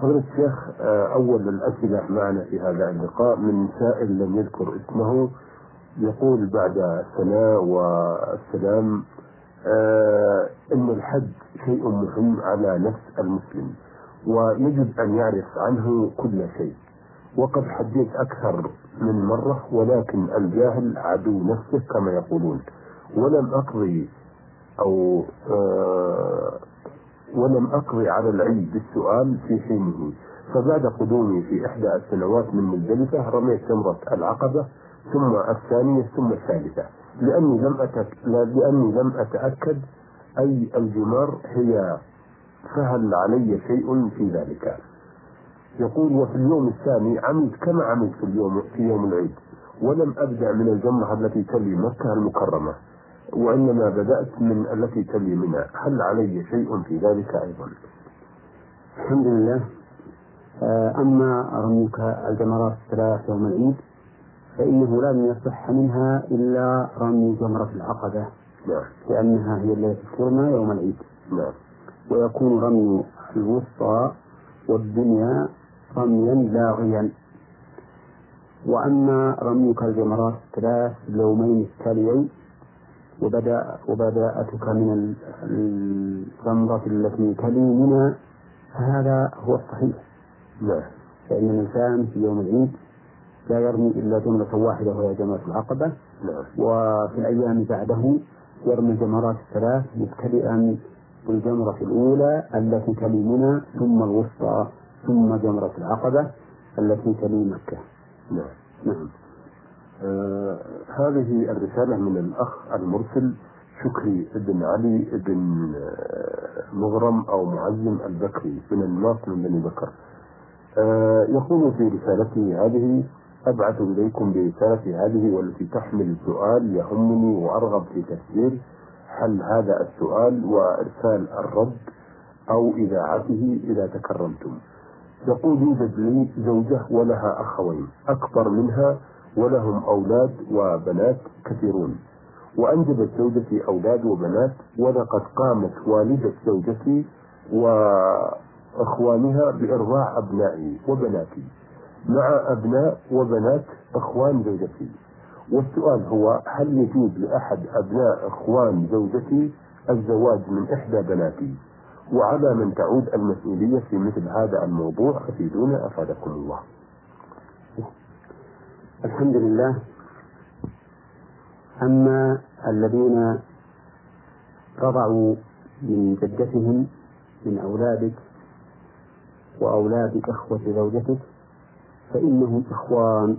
فضيلة الشيخ آه، أول الأسئلة معنا في هذا اللقاء. من سائل لم يذكر اسمه يقول بعد الثناء والسلام آه، أن الحج شيء مهم على نفس المسلم ويجب أن يعرف عنه كل شيء. وقد حجيت أكثر من مرة ولكن الجاهل عدو نفسه كما يقولون. ولم أقضي أو آه ولم أقضي على العلم بالسؤال في حينه. فبعد قدومي في إحدى السنوات من مزدلفة رميت جمرة العقبة ثم الثانية ثم الثالثة. لأني لم. لأني لم أتأكد أي الجمار هي فهل علي شيء في ذلك. يقول وفي اليوم الثاني عملت كما عملت في اليوم في يوم العيد؟ ولم أبدأ من الجمرة التي تلي مكة المكرمة. وإنما بدأت من التي تلي منها. هل علي شيء في ذلك أيضا؟ الحمد لله. آه، أما رميك الجمرات الثلاث يوم العيد فإنه لم يصح منها إلا رمي جمرة العقبة نعم. لأنها هي التي ترمى يوم العيد. نعم. ويكون رمي الوسطى والدنيا رميا لاغيا. وأما رميك الجمرات الثلاث اليومين التاليين وبدأ وبدأتك من الجمرة التي تلي منها فهذا هو الصحيح. نعم. فإن الإنسان في يوم العيد لا يرمي إلا جمرة واحدة وهي جمرة العقبة. نعم. وفي الأيام بعده يرمي الجمرات الثلاث مبتدئا بالجمرة الأولى التي تلي منى ثم الوسطى ثم جمرة العقبة التي تلي مكة. نعم. نعم. هذه الرسالة من الأخ المرسل شكري بن علي بن آه، مغرم أو معزم البكري من الناس من بني بكر. آه يقول في رسالته هذه أبعث إليكم برسالتي هذه والتي تحمل سؤال يهمني وأرغب في تفسير. حل هذا السؤال وإرسال الرد أو إذاعته إذا تكرمتم؟ يقول يوجد لي زوجة ولها أخوين أكبر منها ولهم أولاد وبنات كثيرون. وأنجبت زوجتي أولاد وبنات ولقد قامت والدة زوجتي وإخوانها بإرضاع أبنائي وبناتي. مع أبناء وبنات إخوان زوجتي. والسؤال هو هل يجوز لأحد أبناء إخوان زوجتي الزواج من إحدى بناتي؟ وعلى من تعود المسؤولية في مثل هذا الموضوع أفيدونا أفادكم الله. الحمد لله. أما الذين رضعوا من جدتهم من أولادك وأولاد إخوة زوجتك فإنهم إخوان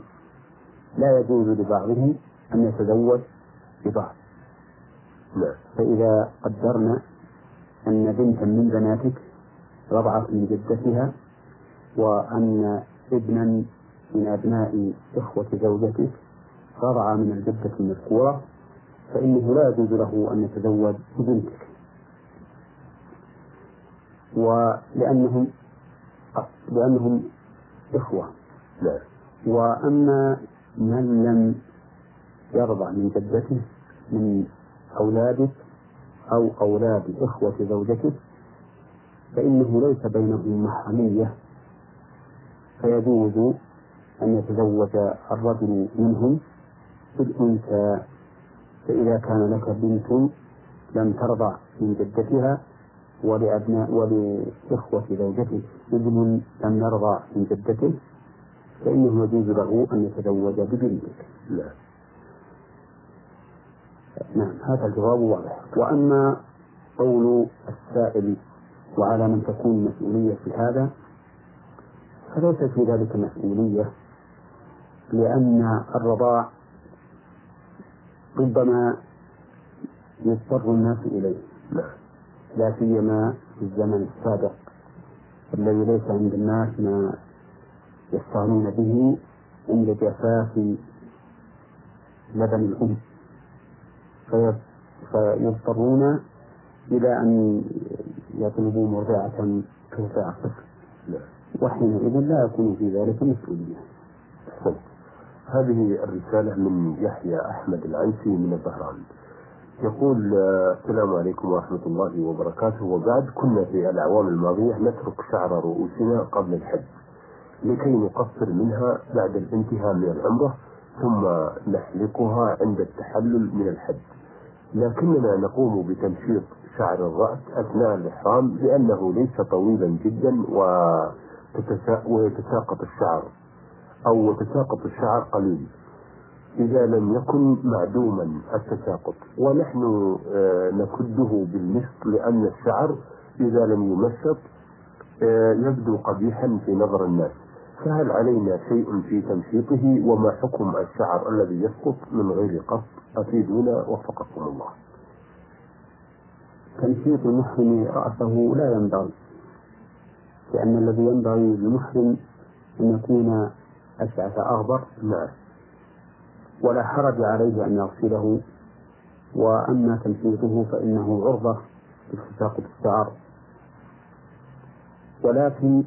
لا يجوز لبعضهم أن يتزوج ببعض. نعم. فإذا قدرنا أن بنتا من بناتك رضعت من جدتها وأن ابنا من أبناء إخوة زوجتك رضع من الجدة المذكورة فإنه لا يجوز له أن يتزوج ببنتك. ولأنهم لأنهم إخوة. نعم وأما من لم يرضع من جدته من أولادك أو أولاد إخوة زوجتك فإنه ليس بينهم محرمية. فيجوز أن يتزوج الرجل منهم بالأنثى فإذا كان لك بنت لم ترضع من جدتها ولأبناء ولإخوة زوجته ابن لم يرضع من جدته فإنه يجوز له أن يتزوج ببنتك. نعم. نعم هذا الجواب واضح. وأما قول السائل وعلى من تكون المسؤولية في هذا فليس في ذلك مسؤولية. لأن الرضاع ربما يضطر الناس إليه. لا سيما في الزمن السابق الذي ليس عند الناس ما يستعنون به عند جفاف لبن الأم. في- فيضطرون إلى أن يطلبوا مرضعة ترضع الطفل. وحينئذ لا يكون في ذلك مسؤولية. أحسنت. هذه الرسالة من يحيى أحمد العنسي من الظهران يقول آه، السلام عليكم ورحمة الله وبركاته. وبعد كنا في الأعوام الماضية نترك شعر رؤوسنا قبل الحج لكي نقصر منها بعد الانتهاء من العمرة ثم نحلقها عند التحلل من الحج. لكننا نقوم بتمشيط شعر الرأس أثناء الإحرام لأنه ليس طويلا جدا ويتساقط الشعر. أو تساقط الشعر قليل إذا لم يكن معدوما التساقط. ونحن آه، نكده بالمشط لأن الشعر إذا لم يمشط آه، يبدو قبيحا في نظر الناس. فهل علينا شيء في تمشيطه وما حكم الشعر الذي يسقط من غير قصد؟ أفيدونا وفقكم الله. تمشيط المحرم رأسه لا ينبغي لأن الذي ينبغي للمحرم أن يكون أشعث أغبر نعم ولا حرج عليه أن يغسله وأما تمشيطه فإنه عرضة لتساقط الشعر. ولكن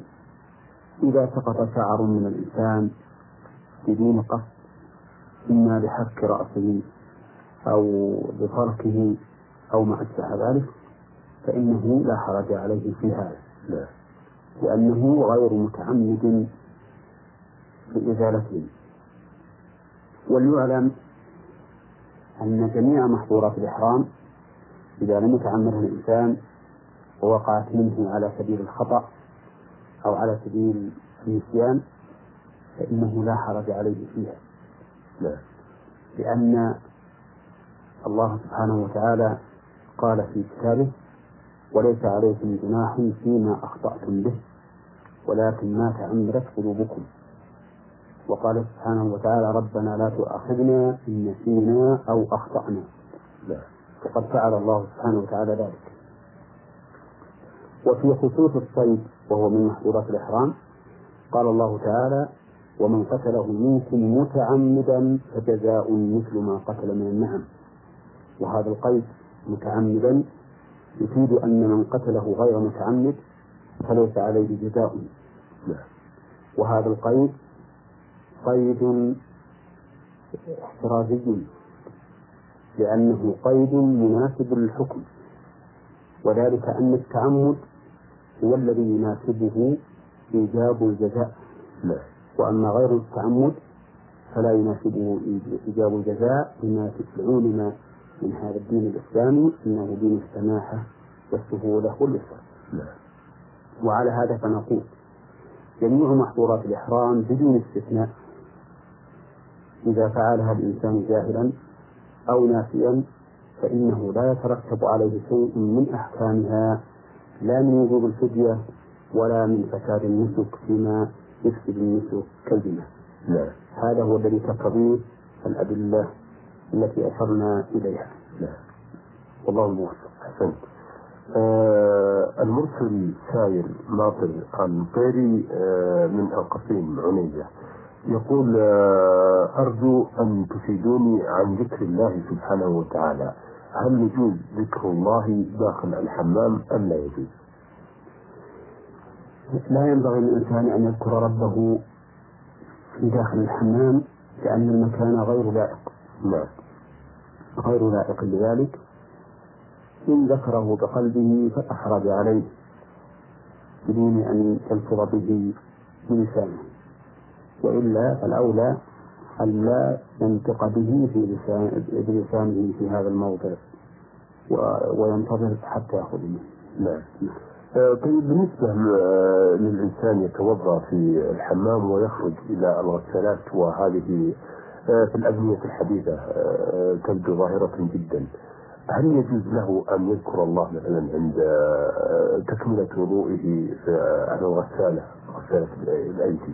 إذا سقط شعر من الإنسان بدون قصد إما لحك رأسه أو لفركه أو ما أشبه ذلك فإنه لا حرج عليه في هذا. لا. لأنه غير متعمد في إزالته وليعلم أن جميع محظورات الإحرام إذا لم يتعمدها الإنسان ووقعت منه على سبيل الخطأ أو على سبيل النسيان فإنه لا حرج عليه فيها. لا. لأن الله سبحانه وتعالى قال في كتابه وليس عليكم جناح فيما أخطأتم به ولكن ما تعمدت قلوبكم. وقال سبحانه وتعالى ربنا لا تؤاخذنا إن نسينا أو أخطأنا. لا. وقد فعل الله سبحانه وتعالى ذلك. وفي خصوص الصيد وهو من محظورات الإحرام قال الله تعالى ومن قتله منكم متعمدا فجزاء مثل ما قتل من النعم. وهذا القيد متعمدا يفيد أن من قتله غير متعمد فليس عليه جزاء. وهذا القيد قيد احترازي لأنه قيد مناسب للحكم وذلك أن التعمد هو الذي يناسبه إيجاب الجزاء لا. وأما غير التعمد فلا يناسبه إيجاب الجزاء بما علم من هذا الدين الإسلامي أنه دين السماحة والسهولة واليسر وعلى هذا فنقول جميع محظورات الإحرام بدون استثناء إذا فعلها الإنسان جاهلا أو ناسيا فإنه لا يترتب عليه شيء من أحكامها لا من وجوب الفدية ولا من فساد النسك فيما يفسد النسك كالبناء. نعم هذا هو الذي تقتضيه الأدلة التي أشرنا إليها. نعم والله الموفق أحسنت. آه المرسل ساير ناطر الطيري آه من القصيم عنيزة يقول آه أرجو أن تفيدوني عن ذكر الله سبحانه وتعالى. هل يجوز ذكر الله داخل الحمام أم لا يجوز؟ لا ينبغي للإنسان أن يذكر ربه في داخل الحمام لأن المكان غير لائق. نعم. غير لائق لذلك. إن ذكره بقلبه فأحرج عليه بدون أن يلفظ به بلسانه وإلا فالأولى ألا ينطق به في لسان بلسانه في هذا الموضع وينتظر حتى يأخذ منه. نعم. آه، طيب بالنسبة للإنسان يتوضأ في الحمام ويخرج إلى الغسالات وهذه آه، في الأبنية الحديثة آه، تبدو ظاهرة جدا هل يجوز له أن يذكر الله مثلا عند تكملة وضوئه على الغسالة غسالة الأيدي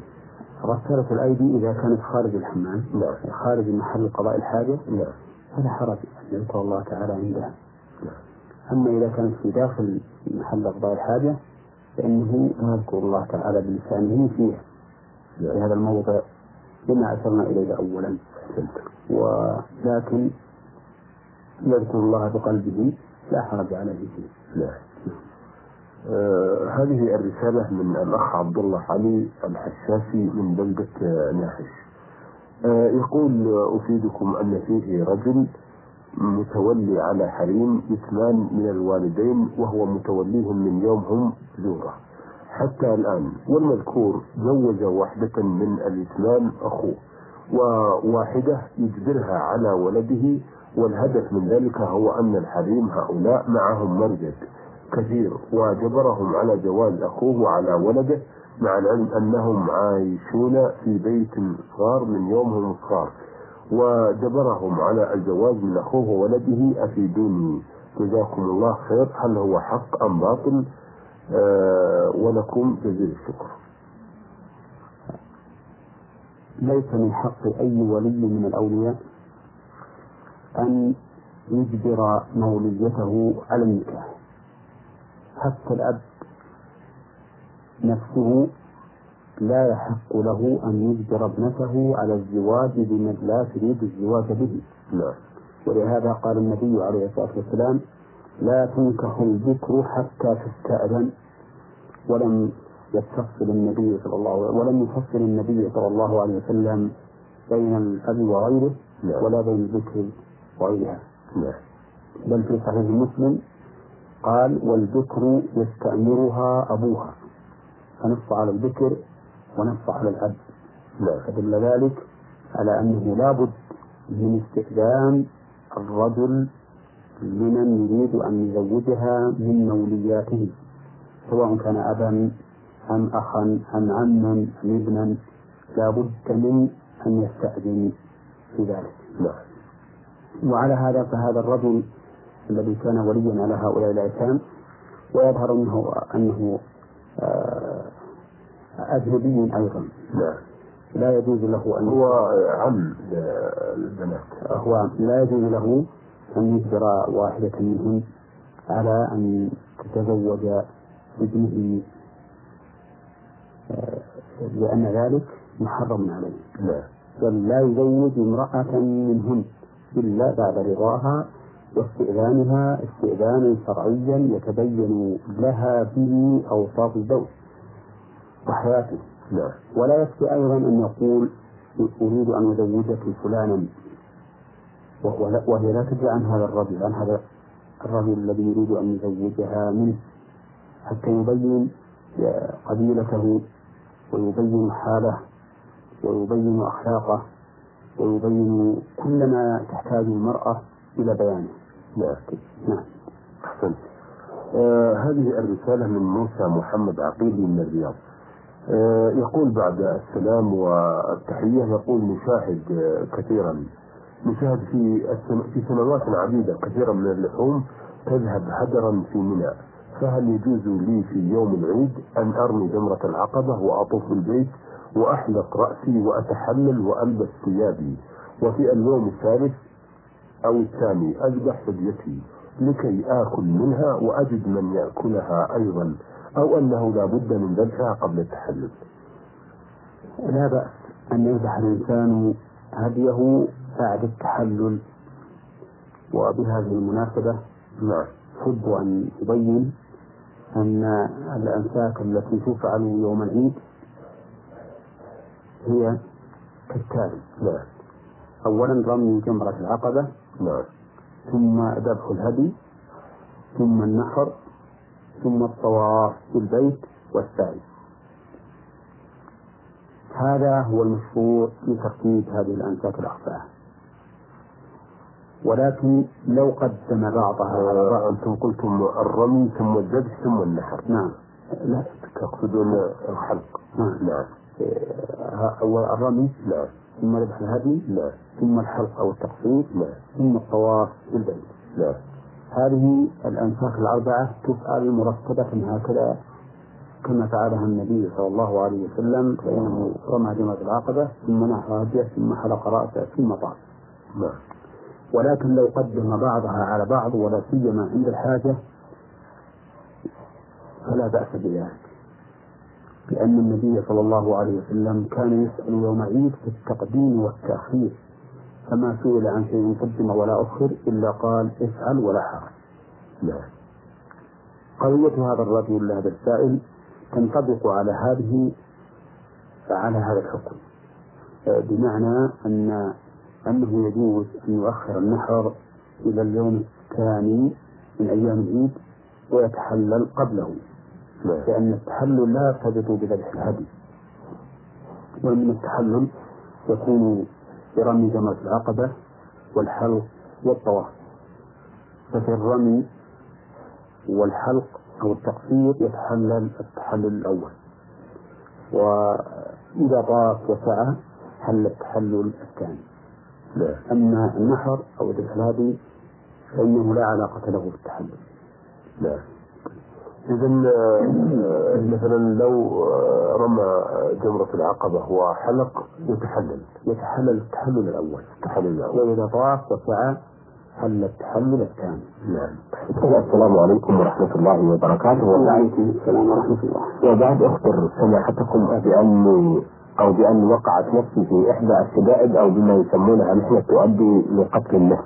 غسالة الأيدي إذا كانت خارج الحمام نعم خارج محل قضاء الحاجة نعم فلا حرج أن يذكر الله تعالى عندها. نعم أما إذا كانت في داخل محل قضاء الحاجة فإنه يذكر الله تعالى بلسانه فيها. في هذا الموضع لما أشرنا إليه أولا. ولكن يذكر الله بقلبه لا حرج عليه. فيه آه هذه الرسالة من الأخ عبد الله علي الحشاشي من بلدة ناحش. آه يقول أفيدكم أن فيه رجل متولي على حريم اثنان من الوالدين وهو متوليهم من يوم هم زوره. حتى الآن والمذكور زوج واحدة من الاثنان أخوه وواحدة يجبرها على ولده والهدف من ذلك هو أن الحريم هؤلاء معهم مرجد. كثير وجبرهم على جواز أخوه وعلى ولده مع العلم أنهم عايشون في بيت صغار من يومهم صغار وجبرهم على الجواز من أخوه وولده أفيدوني جزاكم الله خير. هل هو حق أم باطل؟ آه ولكم جزيل الشكر. ليس من حق أي ولي من الأولياء أن يجبر موليته على النكاح. حتى الأب نفسه لا يحق له أن يجبر ابنته على الزواج بمن لا تريد الزواج به. نعم ولهذا قال النبي عليه الصلاة والسلام لا تنكح الذكر حتى تستأذن. ولم يستفصل النبي صلى الله عليه ولم يفصل النبي صلى الله عليه وسلم بين الأب وغيره نعم. ولا بين الذكر وغيرها. بل في صحيح مسلم قال والذكر يستأمرها أبوها. فنص على الذكر ونص على الأب. نعم فدل ذلك على أنه لابد من استئذان الرجل لمن يريد أن يزوجها من مولياته سواء كان أبا أم أخا أم عما أم ابنا. لا بد من أن يستأذن في ذلك. وعلى هذا فهذا الرجل الذي كان وليا على هؤلاء الأيتام ويظهر منه أنه آه، أجنبي أيضا. نعم لا يجوز له أن هو عم البنات هو لا يجوز له أن يجبر واحدة منهن على أن تتزوج ابنه آه، لأن ذلك محرم عليه. نعم بل لا يزوج امرأة منهن إلا بعد رضاها واستئذانها استئذانا شرعيا يتبين لها به أوصاف الزوج وحياته. نعم. ولا يكفي أيضا أن يقول أريد أن أزوجك فلانا لا وهي لا تدري عن هذا الرجل عن هذا الرجل الذي يريد أن يزوجها منه حتى يبين قبيلته ويبين حاله ويبين أخلاقه ويبين كل ما تحتاج المرأة إلى بيانه. نعم نعم. أحسنت. آه هذه الرسالة من موسى محمد عقيل من الرياض. آه يقول بعد السلام والتحية يقول نشاهد آه كثيرا. نشاهد في في سنوات عديدة كثيرا من اللحوم تذهب هدرا في منى. فهل يجوز لي في يوم العيد أن أرمي جمرة العقبة وأطوف البيت وأحلق رأسي وأتحلل وألبس ثيابي؟ وفي اليوم الثالث أو الثاني أذبح فديتي لكي آكل منها وأجد من يأكلها أيضا أو أنه لا بد من ذبحها قبل التحلل لا بأس أن يذبح الإنسان هديه بعد التحلل. وبهذه المناسبة نعم. أحب أن أبين أن الأنساك التي تفعل يوم العيد هي كالتالي نعم. أولا رمي جمرة العقبة نعم. ثم ذبح الهدي ثم النحر ثم الطواف بالبيت والسعي. هذا هو المشروع في ترتيب هذه الأنساك الأربعة ولكن لو قدم بعضها على بعض أنتم قلتم الرمي ثم الذبح ثم النحر. نعم. لا تقصدون الحلق نعم. نعم. أول الرمي. نعم. ثم ذبح الهدي؟ نعم ثم الحلق أو التقصير نعم ثم الطواف بالبيت نعم هذه الأنساك الأربعة تفعل مرتبة هكذا كما فعلها النبي صلى الله عليه وسلم فإنه رمى جمرة العقبة ثم نحر هديه ثم حلق رأسه ثم طاف. ولكن لو قدم بعضها على بعض ولا سيما عند الحاجة فلا بأس بذلك. لأن النبي صلى الله عليه وسلم كان يسأل يوم عيد في التقديم والتأخير. فما سئل عن شيء قدم ولا أخر إلا قال افعل ولا حرج. نعم. قضية هذا الرجل هذا السائل تنطبق على هذه على هذا الحكم. آه، بمعنى أن أنه يجوز أن يؤخر النحر إلى اليوم الثاني من أيام العيد ويتحلل قبله. نعم. لأن التحلل لا يرتبط بذبح الهدي. ومن التحلل يكون برمي جمرة العقبة والحلق والطواف. ففي الرمي والحلق أو التقصير يتحلل التحلل الأول. وإذا طاف وسعى حل التحلل الثاني. نعم. أما النحر أو ذبح الهدي فإنه لا علاقة له بالتحلل. نعم. إذا آه، مثلا لو آه، رمى جمرة العقبة وحلق يتحلل. يتحلل التحلل الأول. التحلل الأول. وإذا طاف وسعى حل التحلل الثاني. نعم. السلام عليكم ورحمة الله وبركاته. وعليكم السلام ورحمة الله. وبعد أخبر سماحتكم بأني أو بأن وقعت نفسي في إحدى الشدائد أو بما يسمونها محنة تؤدي لقتل النفس.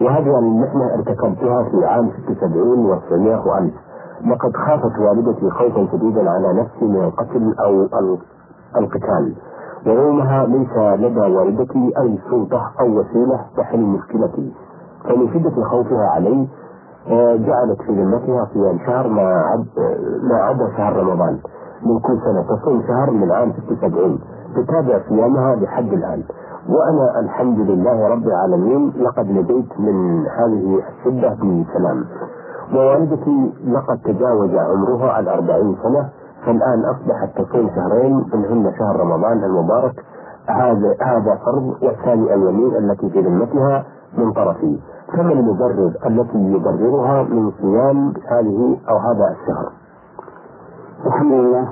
وهذه المحنة ارتكبتها في عام 76 و900 وألف. لقد خافت والدتي خوفا شديدا على نفسي من القتل ال- القتال. ويومها ليس لدى والدتي أي سلطة أو وسيلة تحل مشكلتي. فمن شدة خوفها علي آه، جعلت في ذمتها صيام شهر ما عد ما عدا شهر رمضان. من كل سنة تصوم شهر من عام 76 تتابع صيامها لحد الآن. وأنا الحمد لله رب العالمين لقد نجيت من هذه الشدة بسلام. ووالدتي لقد تجاوز عمرها الأربعين سنة فالآن أصبحت تصوم شهرين منهن شهر رمضان المبارك. هذا هذا فرض والثاني اليمين التي في ذمتها من طرفي. فما المبرر التي يبررها من صيام هذه أو هذا الشهر. الحمد لله.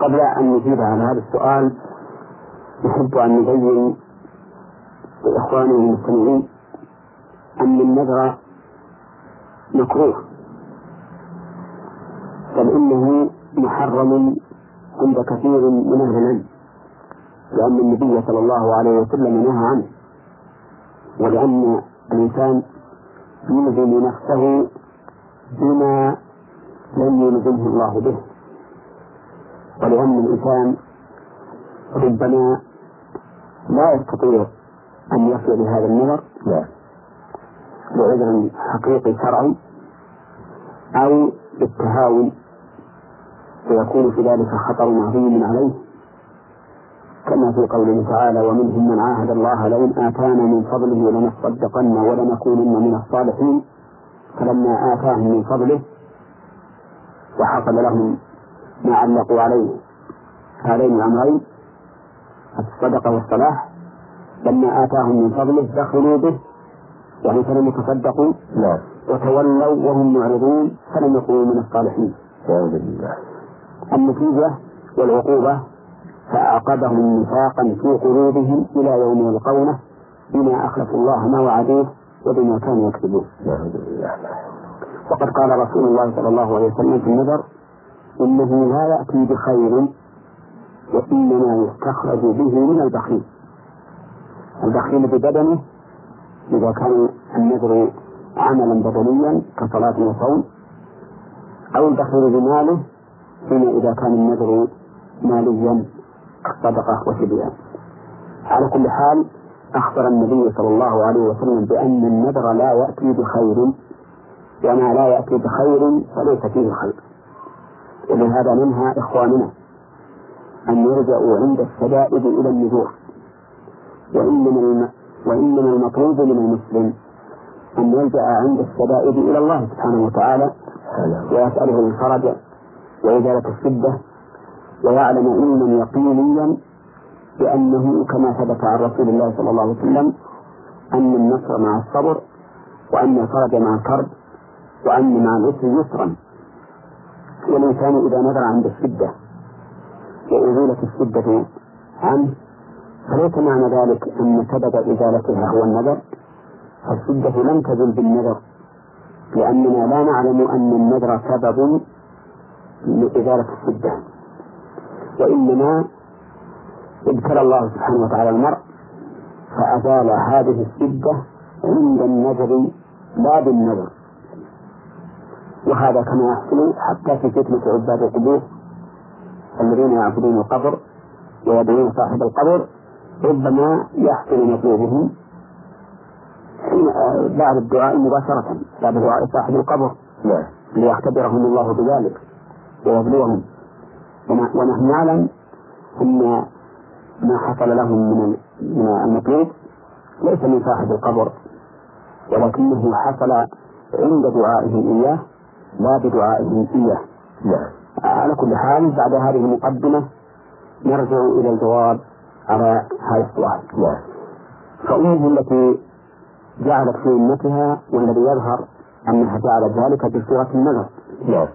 قبل أن نجيب على هذا السؤال نحب أن نبين لإخواننا المستمعين أن النذر مكروه. بل إنه محرم عند كثير من أهل العلم لأن النبي صلى الله عليه وسلم نهى عنه ولأن الإنسان يلزم نفسه بما لم يلزمه الله به. ولأن الإنسان ربما لا يستطيع أن يصل بهذا النظر لعذر حقيقي شرعي. أو بالتهاون. فيكون في ذلك خطر عظيم عليه. كما في قوله تعالى ومنهم من عاهد الله لئن آتانا من فضله لنصدقن ولنكونن من الصالحين. فلما آتاهم من فضله وحصل لهم ما علقوا عليه هذين الأمرين الصدقة والصلاح. لما آتاهم من فضله دخلوا به يعني فلم يتصدقوا وتولوا وهم معرضون فلم يكونوا من الصالحين. أعوذ بالله. النتيجة والعقوبة فأعقبهم نفاقا في قلوبهم إلى يوم يلقونه بما أخلفوا الله ما وعدوه وبما كانوا يكذبون. وقد قال رسول الله صلى الله عليه وسلم في النذر إنه لا يأتي بخير وإنما يستخرج به من البخيل. البخيل ببدنه إذا كان النذر عملا بدنيا كصلاة وصوم أو البخيل بماله فيما إذا كان النذر ماليا كالصدقة وشبهها على كل حال أخبر النبي صلى الله عليه وسلم بأن النذر لا يأتي بخير وما لا يأتي بخير فليس فيه خير ولهذا ننهى إخواننا أن يرجعوا عند الشدائد إلى النذور وإنما. وإنما المطلوب من المسلم أن يلجأ عند الشدائد إلى الله سبحانه وتعالى ويسأله الفرج وإزالة الشدة ويعلم علما يقينيا بأنه كما ثبت عن رسول الله صلى الله عليه وسلم أن النصر مع الصبر وأن الفرج مع الكرب وأن مع العسر يسرا. والإنسان إذا نظر عند الشدة وأزيلت الشدة عنه فليس معنى ذلك أن سبب إزالتها هو النذر فالشدة لم تزل بالنذر لأننا لا نعلم أن النذر سبب لإزالة الشدة وإنما ابتلى الله سبحانه وتعالى المرء فأزال هذه الشدة عند النذر لا بالنذر وهذا كما يحصل حتى في فتنة عباد القبور الذين يعبدون القبر ويدعون صاحب القبر ربما يحصل مطلوبهم بعد الدعاء مباشرة. بعد دعاء صاحب القبر. نعم. ليختبرهم الله بذلك ويبلوهم ونحن نعلم أن ما حصل لهم من من المطلوب ليس من صاحب القبر. ولكنه حصل عند دعائهم إياه لا بدعائهم إياه. نعم. على كل حال بعد هذه المقدمة نرجع إلى الجواب على هذا السؤال. نعم. فأمه التي جعلت في أمتها والذي يظهر أنها جعلت ذلك بصورة النذر نعم.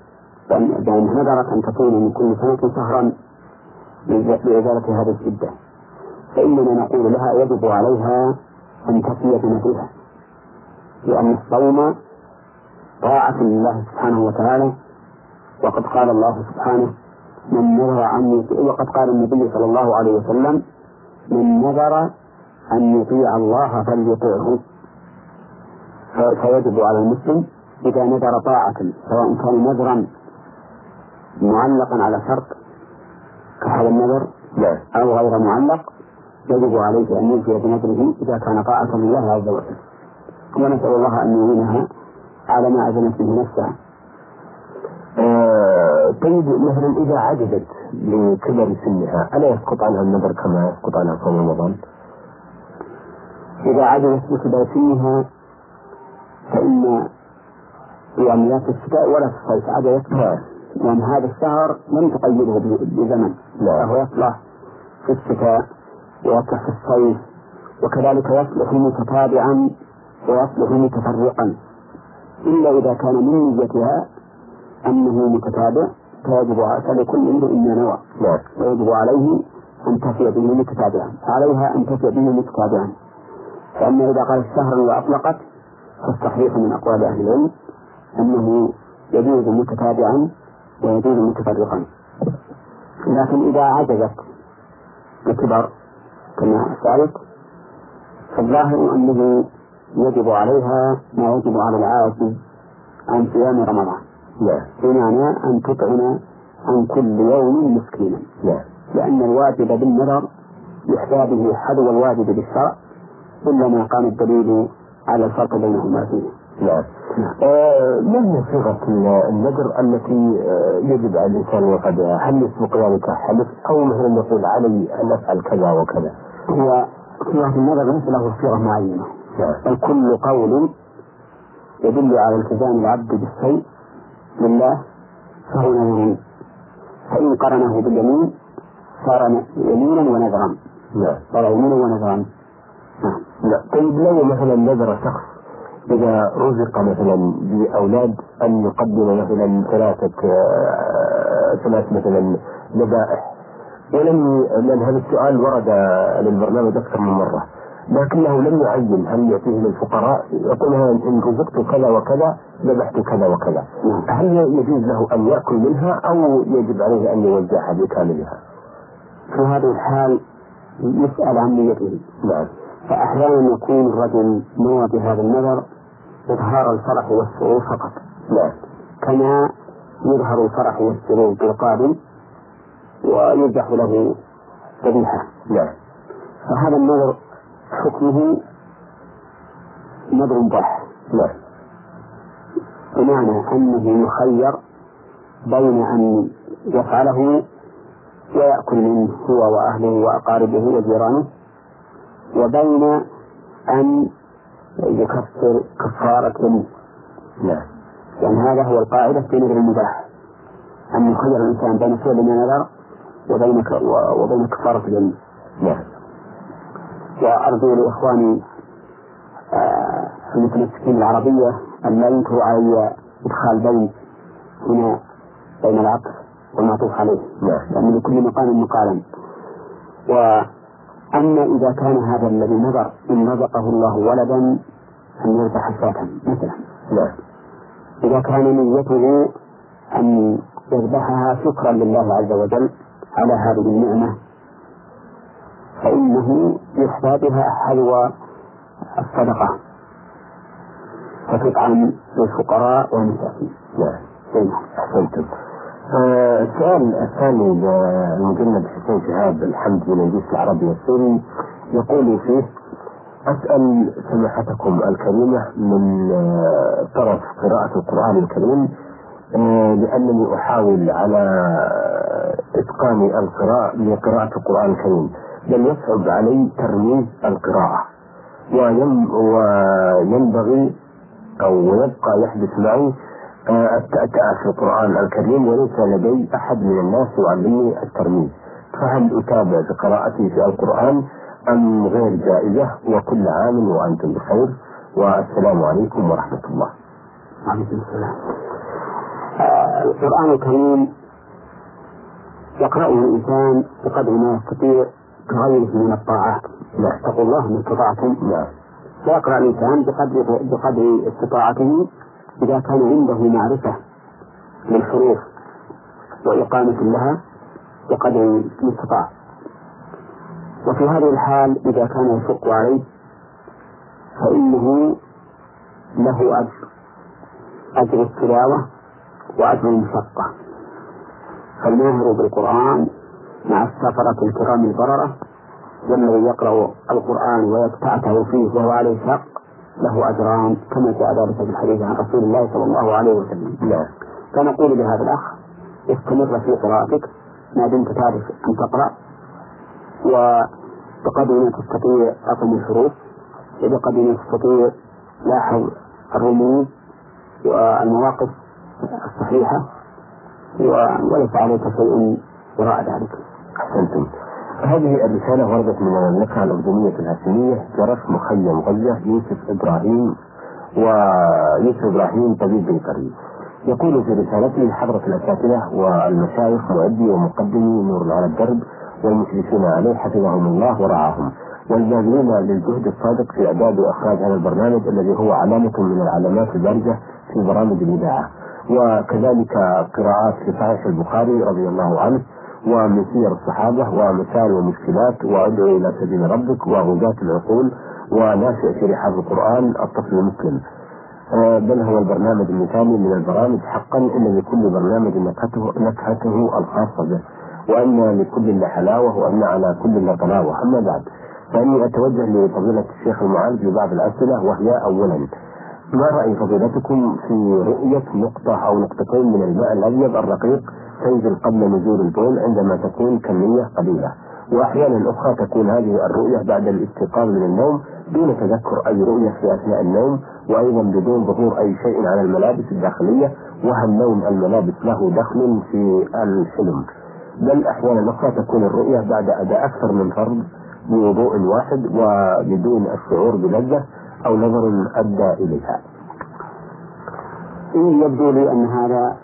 بأن نذرت أن تصوم من كل سنة شهرا لإزالة هذه الشدة. فإننا نقول لها يجب عليها أن تفي بنذرها لأن الصوم طاعة لله سبحانه وتعالى. وقد قال الله سبحانه من نذر يطيع وقد قال النبي صلى الله عليه وسلم من نذر أن يطيع الله فليطيعه فيجب على المسلم إذا نذر طاعة سواء كان نذرا معلقا على شرط كهذا النذر أو غير معلق يجب عليه أن يجزي بنذره إذا كان طاعة لله عز وجل. ونسأل الله أن يعينها على ما أذنت به نفسها آه، طيب مثلا إذا عجزت لكبر سنها ألا يسقط عنها النذر كما يسقط عنها صوم رمضان؟ إذا عجزت بكبر سنها فإن يعني لا في الشتاء ولا في الصيف عجزت نعم لأن هذا الشهر لم تقيده بزمن. فهو يصلح في الشتاء ويصلح في الصيف وكذلك يصلح متتابعا ويصلح متفرقا. إلا إذا كان من نيتها أنه متتابع فيجب فلكل امرئ ما نوى. ويجب عليه أن تفي به متتابعا عليها أن تفي به متتابعا. فأما إذا قال الشهر وأطلقت فالصحيح من أقوال أهل العلم أنه يجوز متتابعا ويجوز متفرقا. لكن إذا عجزت بكبر كما سألت فالظاهر أنه يجب عليها ما يجب على العاجز عن صيام رمضان. نعم بمعنى أن تطعم عن كل يوم مسكينا. نعم لأن الواجب بالنذر يحتاج به حذو الواجب بالشرع إلا ما قام الدليل على الفرق بينهما فيه نعم. آه، ما هي صيغة النذر التي آه، يجب على الإنسان وقدها؟ هل يسبق ذلك حلف أو مثلا يقول علي أن أفعل كذا وكذا؟ هو صيغة النذر ليس له صيغة معينة نعم بل كل قول يدل على التزام العبد بالشيء لله فهو نذر فإن قرنه باليمين صار يمينا ونذرا نعم صار يمينا ونذرا لا. طيب لو مثلا نذر شخص إذا رزق مثلا بأولاد أن يقدم مثلا ثلاثة آه، ثلاث مثلا ذبائح ولم لأن هذا السؤال ورد للبرنامج أكثر من مرة. لكنه لم يعين هل يعطيه للفقراء يقول إن رزقت كذا وكذا ذبحت كذا وكذا. هل يجوز له أن يأكل منها أو يجب عليه أن يوزعها بكاملها؟ في هذه الحال يسأل عن نيته. نعم. فأحيانا يكون الرجل نوى بهذا النذر إظهار الفرح والسرور فقط. نعم. كما يظهر الفرح والسرور بالقادم ويذبح له ذبيحة. نعم. فهذا النذر حكمه نذر ضح نعم. بمعنى أنه يخير بين أن يفعله ويأكل منه هو وأهله وأقاربه وجيرانه. وبين أن يكفر كفارة يمين نعم. يعني هذا هو القاعدة في نذر المباح. أن يخير الإنسان بين فعل ما نذر وبين و- وبين كفارة اليمين نعم. وأرجو لإخواني آه، المتمسكين بالعربية أن لا ينكروا علي إدخال بين هنا بين العطف والمعطوف عليه نعم. لأن لكل مقام مقالا. وأما إذا كان هذا الذي نذر إن رزقه الله ولدا أن يذبح شاة مثلا نعم إذا كان نيته أن يذبحها شكرا لله عز وجل على هذه النعمة فإنه يحظى بها حلوى الصدقة فتطعم للفقراء والمساكين نعم. أحسنتم. آه، السؤال الثاني للمجند حسين شهاب الحمد من الجيش العربي السوري يقول فيه أسأل سماحتكم الكريمة من آه، طرف قراءة القرآن الكريم آه، لأنني أحاول على إتقان القراءة لقراءة القرآن الكريم. لم يصعب علي ترميز القراءة وينبغي أو يبقى يحدث معي آه، التأتأة في القرآن الكريم وليس لدي أحد من الناس يعلمني الترميز فهل أتابع بقراءتي في القرآن أم غير جائزة؟ وكل عام وأنتم بخير. والسلام عليكم ورحمة الله. وعليكم السلام. آه، القرآن الكريم يقرأه الإنسان بقدر ما يستطيع كغيره من الطاعات. نعم. اتقوا الله ما استطعتم نعم. فيقرأ الإنسان بقدر بقدر استطاعته. إذا كان عنده معرفة للحروف وإقامة لها بقدر المستطاع وفي هذه الحال إذا كان يشق عليه فإنه له أجر أجر التلاوة وأجر المشقة. فالماهر بالقرآن مع السفرة الكرام البررة والذي يقرأ القرآن ويتعته فيه وهو عليه شق له أجران كما جاء ذلك في الحديث عن رسول الله صلى الله عليه وسلم. نعم. فنقول لهذا الأخ استمر في قراءتك. ما دمت تعرف أن تقرأ. وبقدر ما تستطيع أقم الحروف وبقدر ما تستطيع لاحظ الرموز والمواقف الصحيحة. وليس عليك شيء وراء ذلك. أحسنتم. هذه الرسالة وردت من المملكة الأردنية الهاشمية جرس مخيم غزة يوسف إبراهيم ويوسف إبراهيم طبيب بيطري. يقول في رسالته حضرة الأساتذة والمشايخ مؤدي ومقدمي نور على الدرب والمشرفين عليه حفظهم الله ورعاهم والباذلين للجهد الصادق في إعداد وإخراج هذا البرنامج الذي هو علامة من العلامات البارزة في برامج الإذاعة وكذلك قراءات في صحيح البخاري رضي الله عنه ومن سير الصحابة ومسائل ومشكلات وأدعو إلى سبيل ربك وغزاة العقول وناشئ رحاب القرآن الطفل المسلم. آه، بل هو البرنامج المثالي من البرامج حقا إن لكل برنامج نكهته نكهته الخاصة به وأن لكل حلاوة وأن على كل طلاوة. أما بعد فإني أتوجه لفضيلة الشيخ المعالج ببعض الأسئلة وهي اولا ما رأي فضيلتكم في رؤية نقطة أو نقطتين من الماء الأبيض الرقيق تنزل قبل نزول البول عندما تكون كمية قليلة؟ وأحيانا أخرى تكون هذه الرؤية بعد الاستيقاظ من النوم دون تذكر أي رؤية في أثناء النوم وأيضا بدون ظهور أي شيء على الملابس الداخلية وهل نوم الملابس له دخل في الحلم. بل أحيانا أخرى تكون الرؤية بعد أداء أكثر من فرض بوضوء واحد وبدون الشعور بلذة أو نظر أدى إليها. يبدو لي أن هذا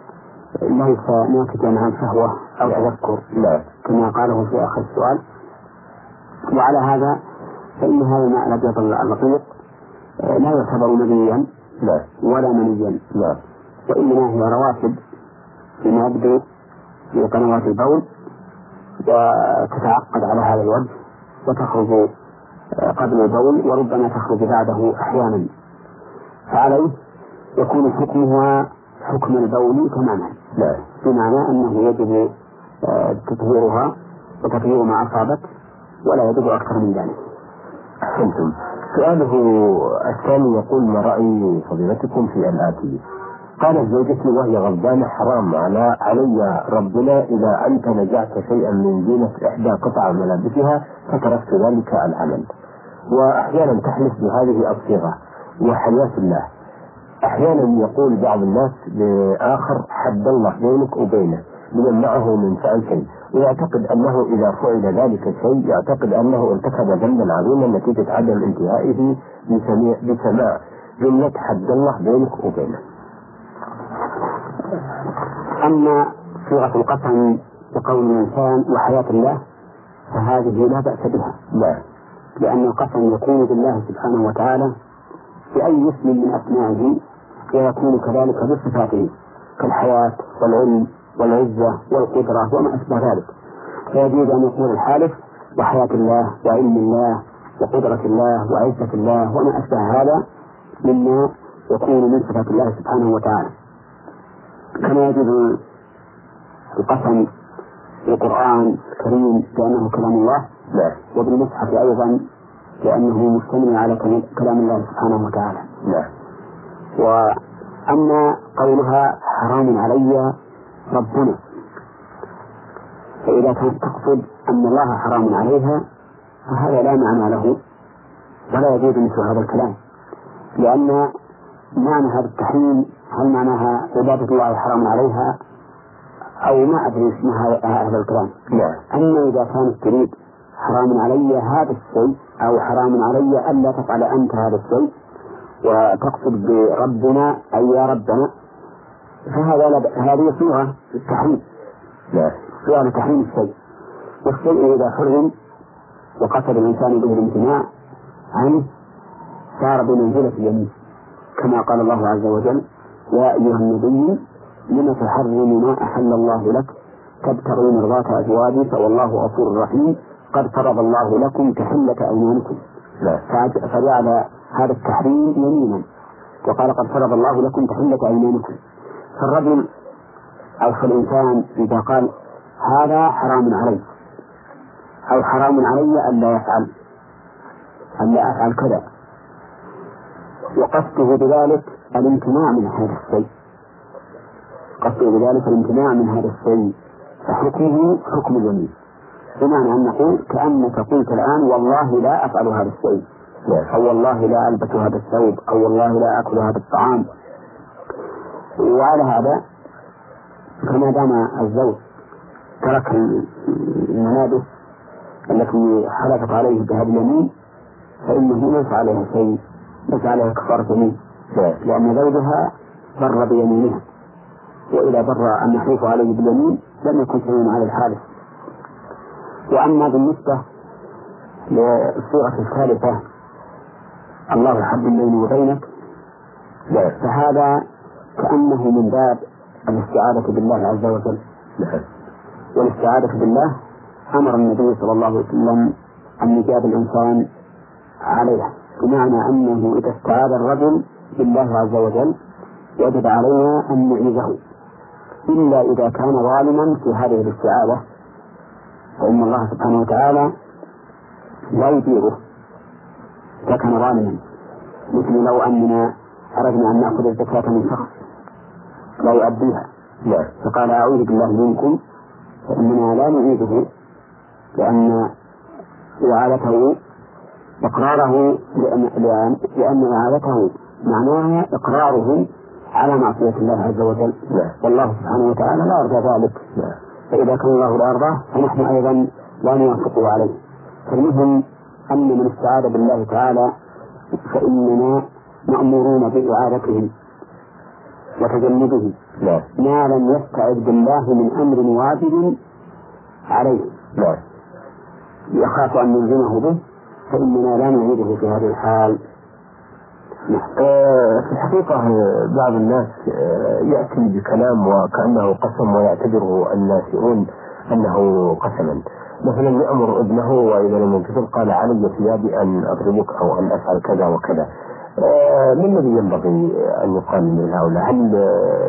ليس ناتجا عن شهوه أو تذكر لا. كما قاله في آخر السؤال. وعلى هذا فإن هذا الماء الابيض اللطيف لا يعتبر نبيا لا. ولا منيا. لا. وإنما هي رواتب فيما يبدو في قنوات البول وتتعقد على هذا الوجه وتخرج قبل البول وربما تخرج بعده أحيانا. فعليه يكون حكمها حكم البول تماما. لا. بمعنى أنه يجب آه، تطهيرها وتطهير ما أصابت ولا يجب أكثر من ذلك. أحسنتم. سؤاله الثاني يقول ما رأي فضيلتكم في الآتي؟ قالت زوجتي وهي غضبانة حرام على علي ربنا إذا أنت نزعت شيئا من زينة إحدى قطع ملابسها فتركت ذلك العمل. وأحيانا تحلف بهذه الصيغة وحياة الله. أحيانا يقول بعض الناس لآخر حد الله بينك وبينه ليمنعه من فعل شيء. ويعتقد أنه إذا فعل ذلك الشيء يعتقد أنه ارتكب ذنبا عظيما نتيجة عدم انتهائه بسماع جملة حد الله بينك وبينه. أما صيغة القسم بقول الإنسان وحياة الله فهذه لا بأس بها. لا. لأن القسم يكون بالله سبحانه وتعالى بأي اسم من أسمائه ويكون كذلك بصفاته كالحياة والعلم والعزة والقدرة وما أشبه ذلك فيجوز أن يقول الحالف وحياة الله وعلم الله وقدرة الله وعزة الله وما أشبه هذا مما يكون من صفات الله سبحانه وتعالى كما يجوز القسم بالقرآن الكريم بأنه كلام الله. لا. وبالمصحف أيضا لأنه مشتمل على كلام الله سبحانه وتعالى. نعم وأما قولها حرام علي ربنا. فإذا كانت تقصد أن الله حرام عليها فهذا لا معنى له ولا يجوز مثل هذا الكلام. لأن معنى هذا التحريم هل معناها عبادة الله حرام عليها؟ أو ما أدري اسمها هذا الكلام نعم. أما إذا كانت تريد حرام علي هذا الشيء أو حرام علي ألا تفعل أنت هذا الشيء وتقصد بربنا أي يا ربنا فهذا لب... هذه صورة التحريم نعم. صورة لتحريم الشيء. والشيء إذا حرم وقصد الإنسان به الامتناع عنه صار بمنزلة اليمين كما قال الله عز وجل يا أيها النبي لم تحرم ما أحل الله لك؟ تبتغي مرضاة أزواجك والله غفور رحيم. قد فرض الله لكم تحلة أيمانكم. فجعل هذا التحريم يمينا. وقال قد فرض الله لكم تحلة أيمانكم. فالرجل أو فالإنسان إذا قال هذا حرام علي. أو حرام علي ألا يفعل. ألا أفعل كذا. وقصده بذلك الامتناع من هذا الشيء. قصده بذلك الامتناع من هذا الشيء. فحكمه حكم اليمين بمعنى أن نقول كأنك قلت الآن والله لا أفعل هذا الشيء. أو والله لا ألبس هذا الثوب. أو والله لا أكل هذا الطعام. وعلى هذا فما دام الزوج ترك الملابس التي حلفت عليه بهذا اليمين فإنه ليس عليها شيء ليس عليها كفارة يمين. لأن زوجها بر بيمينها وإذا بر النحيف عليه باليمين لم يكن شيء على الحالف وأما بالنسبة للصورة الثالثة الله حد بيني وبينك فهذا كأنه من باب الاستعاذة بالله عز وجل. والاستعاذة بالله أمر النبي صلى الله عليه وسلم أن يجاب الإنسان عليها بمعنى أنه إذا استعاذ الرجل بالله عز وجل وجب علينا أن نعيذه إلا إذا كان ظالما في هذه الاستعاذة فإن الله سبحانه وتعالى لا يديره إذا كان ظالما مثل لو أننا أردنا أن نأخذ الزكاة من شخص لا يؤديها. فقال أعوذ بالله منكم فإننا لا نعيده لأن إعادته إقراره لأن, لأن, لأن إعادته معناها إقراره على معصية الله عز وجل. والله سبحانه وتعالى لا يرضى ذلك. فإذا كان الله لا يرضاه فنحن أيضا لا نوافقه عليه. فالمهم أن من استعاذ بالله تعالى فإننا مأمورون بإعادته وتجنبه ما لم يستعذ بالله من أمر واجب عليه. يخاف أن نلزمه به فإننا لا نعيده في هذه الحال. في الحقيقة بعض الناس آه، يأتي بكلام وكأنه قسم ويعتبره الناسئون أنه قسما مثلا يأمر ابنه وإذا لم ينتصر قال علي ثيابي أن أضربك أو أن أفعل كذا وكذا آه، ما الذي ينبغي أن يقال من هؤلاء؟ هل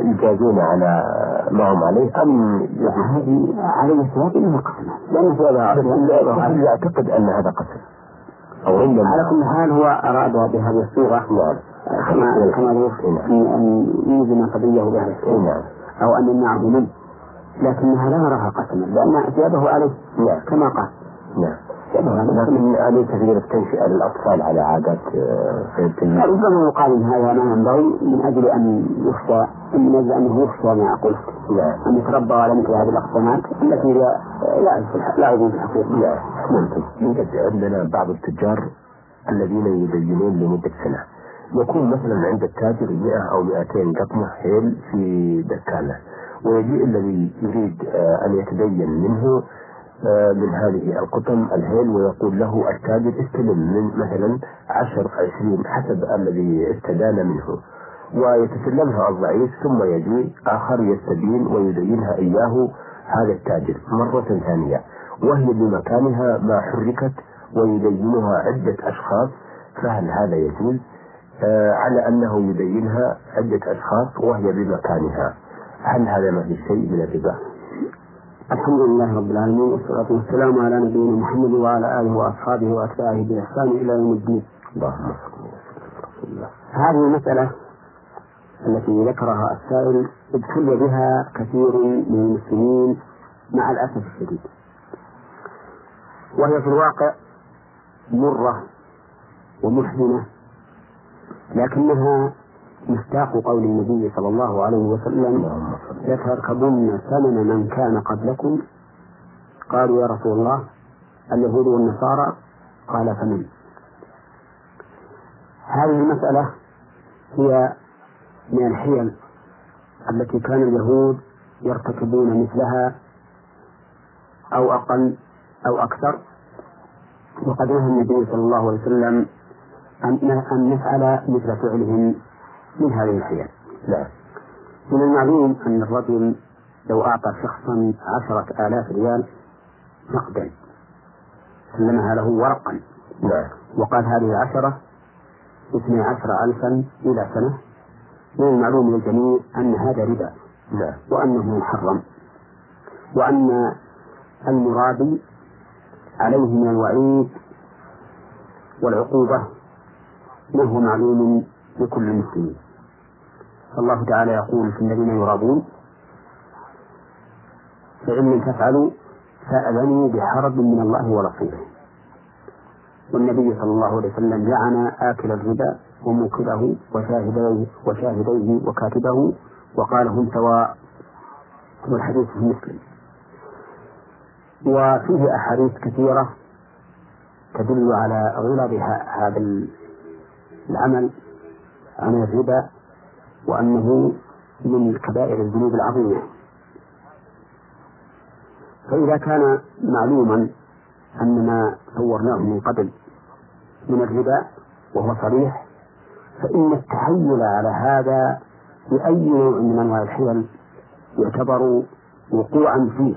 يجازون على ما هم عليه أم هذه علي ثيابي إنها قسما لأن هذا يعتقد أن هذا قسم أو عندما على كل حال هو أراد بهذه الصورة نعم. كما كما أن أن يلزم قضيه بهذا الشيء. نعم. أو أن يمنعه منه لكنها لا نراها قسما لأن ثيابه عليه نعم. كما قال. نعم. لكن عليه تغيير التنشئة للأطفال على عادات سيد ربما يقال إن هذا ما ينبغي من أجل أن يخشى من أجل أنه يخشى ما أقول نعم أن يتربى على مثل هذه الأقسامات التي لا لا لا يجوز الحقيقة نعم ممكن يوجد عندنا بعض التجار الذين يدينون لمدة سنة. يكون مثلا عند التاجر 100 أو 200 قطمة حيل في دكانة ويجيء الذي يريد آه، أن يتدين منه آه، من هذه القطن الهيل ويقول له التاجر استلم من مثلا عشر عشرين حسب الذي استدان منه. ويتسلمها الضعيف ثم يجي آخر يستدين ويدينها إياه هذا التاجر مرة ثانية. وهي بمكانها ما حركت ويدينها عدة أشخاص. فهل هذا يجوز؟ آه على أنه يدينها عدة أشخاص وهي بمكانها. هل هذا ما في شيء من الربا؟ الحمد لله رب العالمين والصلاة والسلام على نبينا محمد وعلى آله وأصحابه وأتباعه بإحسان إلى يوم الدين. اللهم هذه المسألة التي ذكرها السائل ابتلي بها كثير من المسلمين مع الأسف الشديد. وهي في الواقع مرة ومحزنة لكنها مصداق قول النبي صلى الله عليه وسلم لتركبن ثمن من كان قبلكم. قالوا يا رسول الله اليهود والنصارى قال فمن هذه المسألة هي من الحيل التي كان اليهود يرتكبون مثلها أو أقل أو أكثر. وقد نهى النبي صلى الله عليه وسلم أن نفعل مثل فعلهم. من هذه الحيل نعم من المعلوم أن الرجل لو أعطى شخصا عشرة آلاف ريال نقدا سلمها له ورقا. نعم وقال هذه العشرة اثني عشر ألفا إلى سنة. من المعلوم للجميع أن هذا ربا. نعم وأنه محرم. وأن المرابي عليه من الوعيد والعقوبة ما هو معلوم لكل المسلمين فالله تعالى يقول في الذين يرابون فإن لم تفعلوا فأذنوا بحرب من الله ورسوله. والنبي صلى الله عليه وسلم لعن آكل الربا وموكله وشاهديه وشاهديه وكاتبه وقال هم سواء. والحديث في مسلم. وفيه أحاديث كثيرة تدل على غلظ هذا العمل عمل الربا وأنه من كبائر الذنوب العظيمة. فإذا كان معلوما أن ما صورناه من قبل من الربا وهو صريح فإن التحيل على هذا بأي نوع من أنواع الحيل يعتبر وقوعا فيه.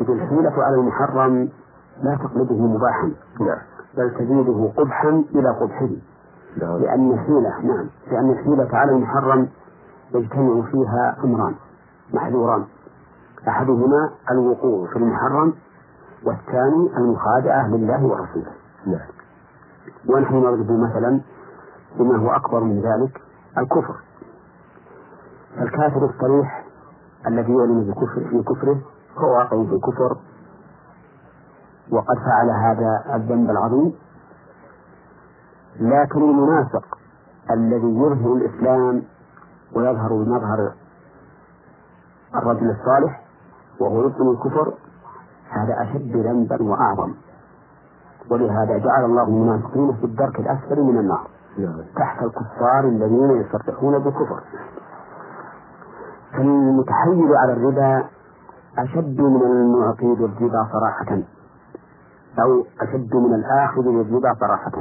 إذ الحيلة على المحرم لا تقلبه مباحا نعم. بل تزيده قبحا إلى قبحه. لأن الحيلة نعم. لأن الحيلة على المحرم يجتمع فيها أمران محذوران. أحدهما الوقوع في المحرم والثاني المخادعة لله ورسوله. نعم. ونحن نضرب مثلا بما هو أكبر من ذلك الكفر. فالكافر الصريح الذي يعلن بكفر في كفره هو واقع في الكفر وقد فعل هذا الذنب العظيم. لكن المنافق الذي يظهر الإسلام ويظهر بمظهر الرجل الصالح وهو يبطن الكفر هذا أشد ذنبا وأعظم. ولهذا جعل الله المنافقين في الدرك الأسفل من النار نعم. تحت الكفار الذين يصرحون بالكفر. فالمتحيل على الربا أشد من المعطي بالربا صراحة أو أشد من الآخذ بالربا صراحة.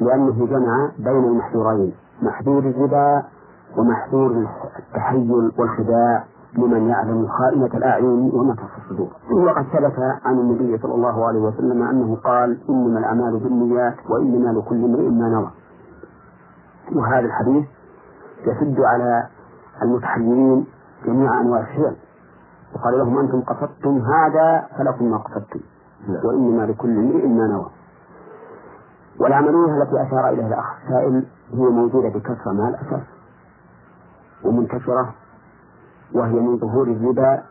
لأنه جمع بين المحذورين محذور الربا ومحذور التحيل والخداع لمن يعلم خائنة الأعين وما تخفي الصدور. وقد ثبت عن النبي صلى الله عليه وسلم أنه قال إنما الأعمال بالنيات وإنما لكل امرئ ما نوى. وهذا الحديث يشد على المتحيرين جميع أنواع الحيل وقال لهم أنتم قصدتم هذا فلكم ما قصدتم. نعم. وإنما لكل امرئ ما نوى. والعملية التي أشار إليها الأخ السائل هي موجودة بكثرة مع الأسف ومنتشرة وهي من ظهور الربا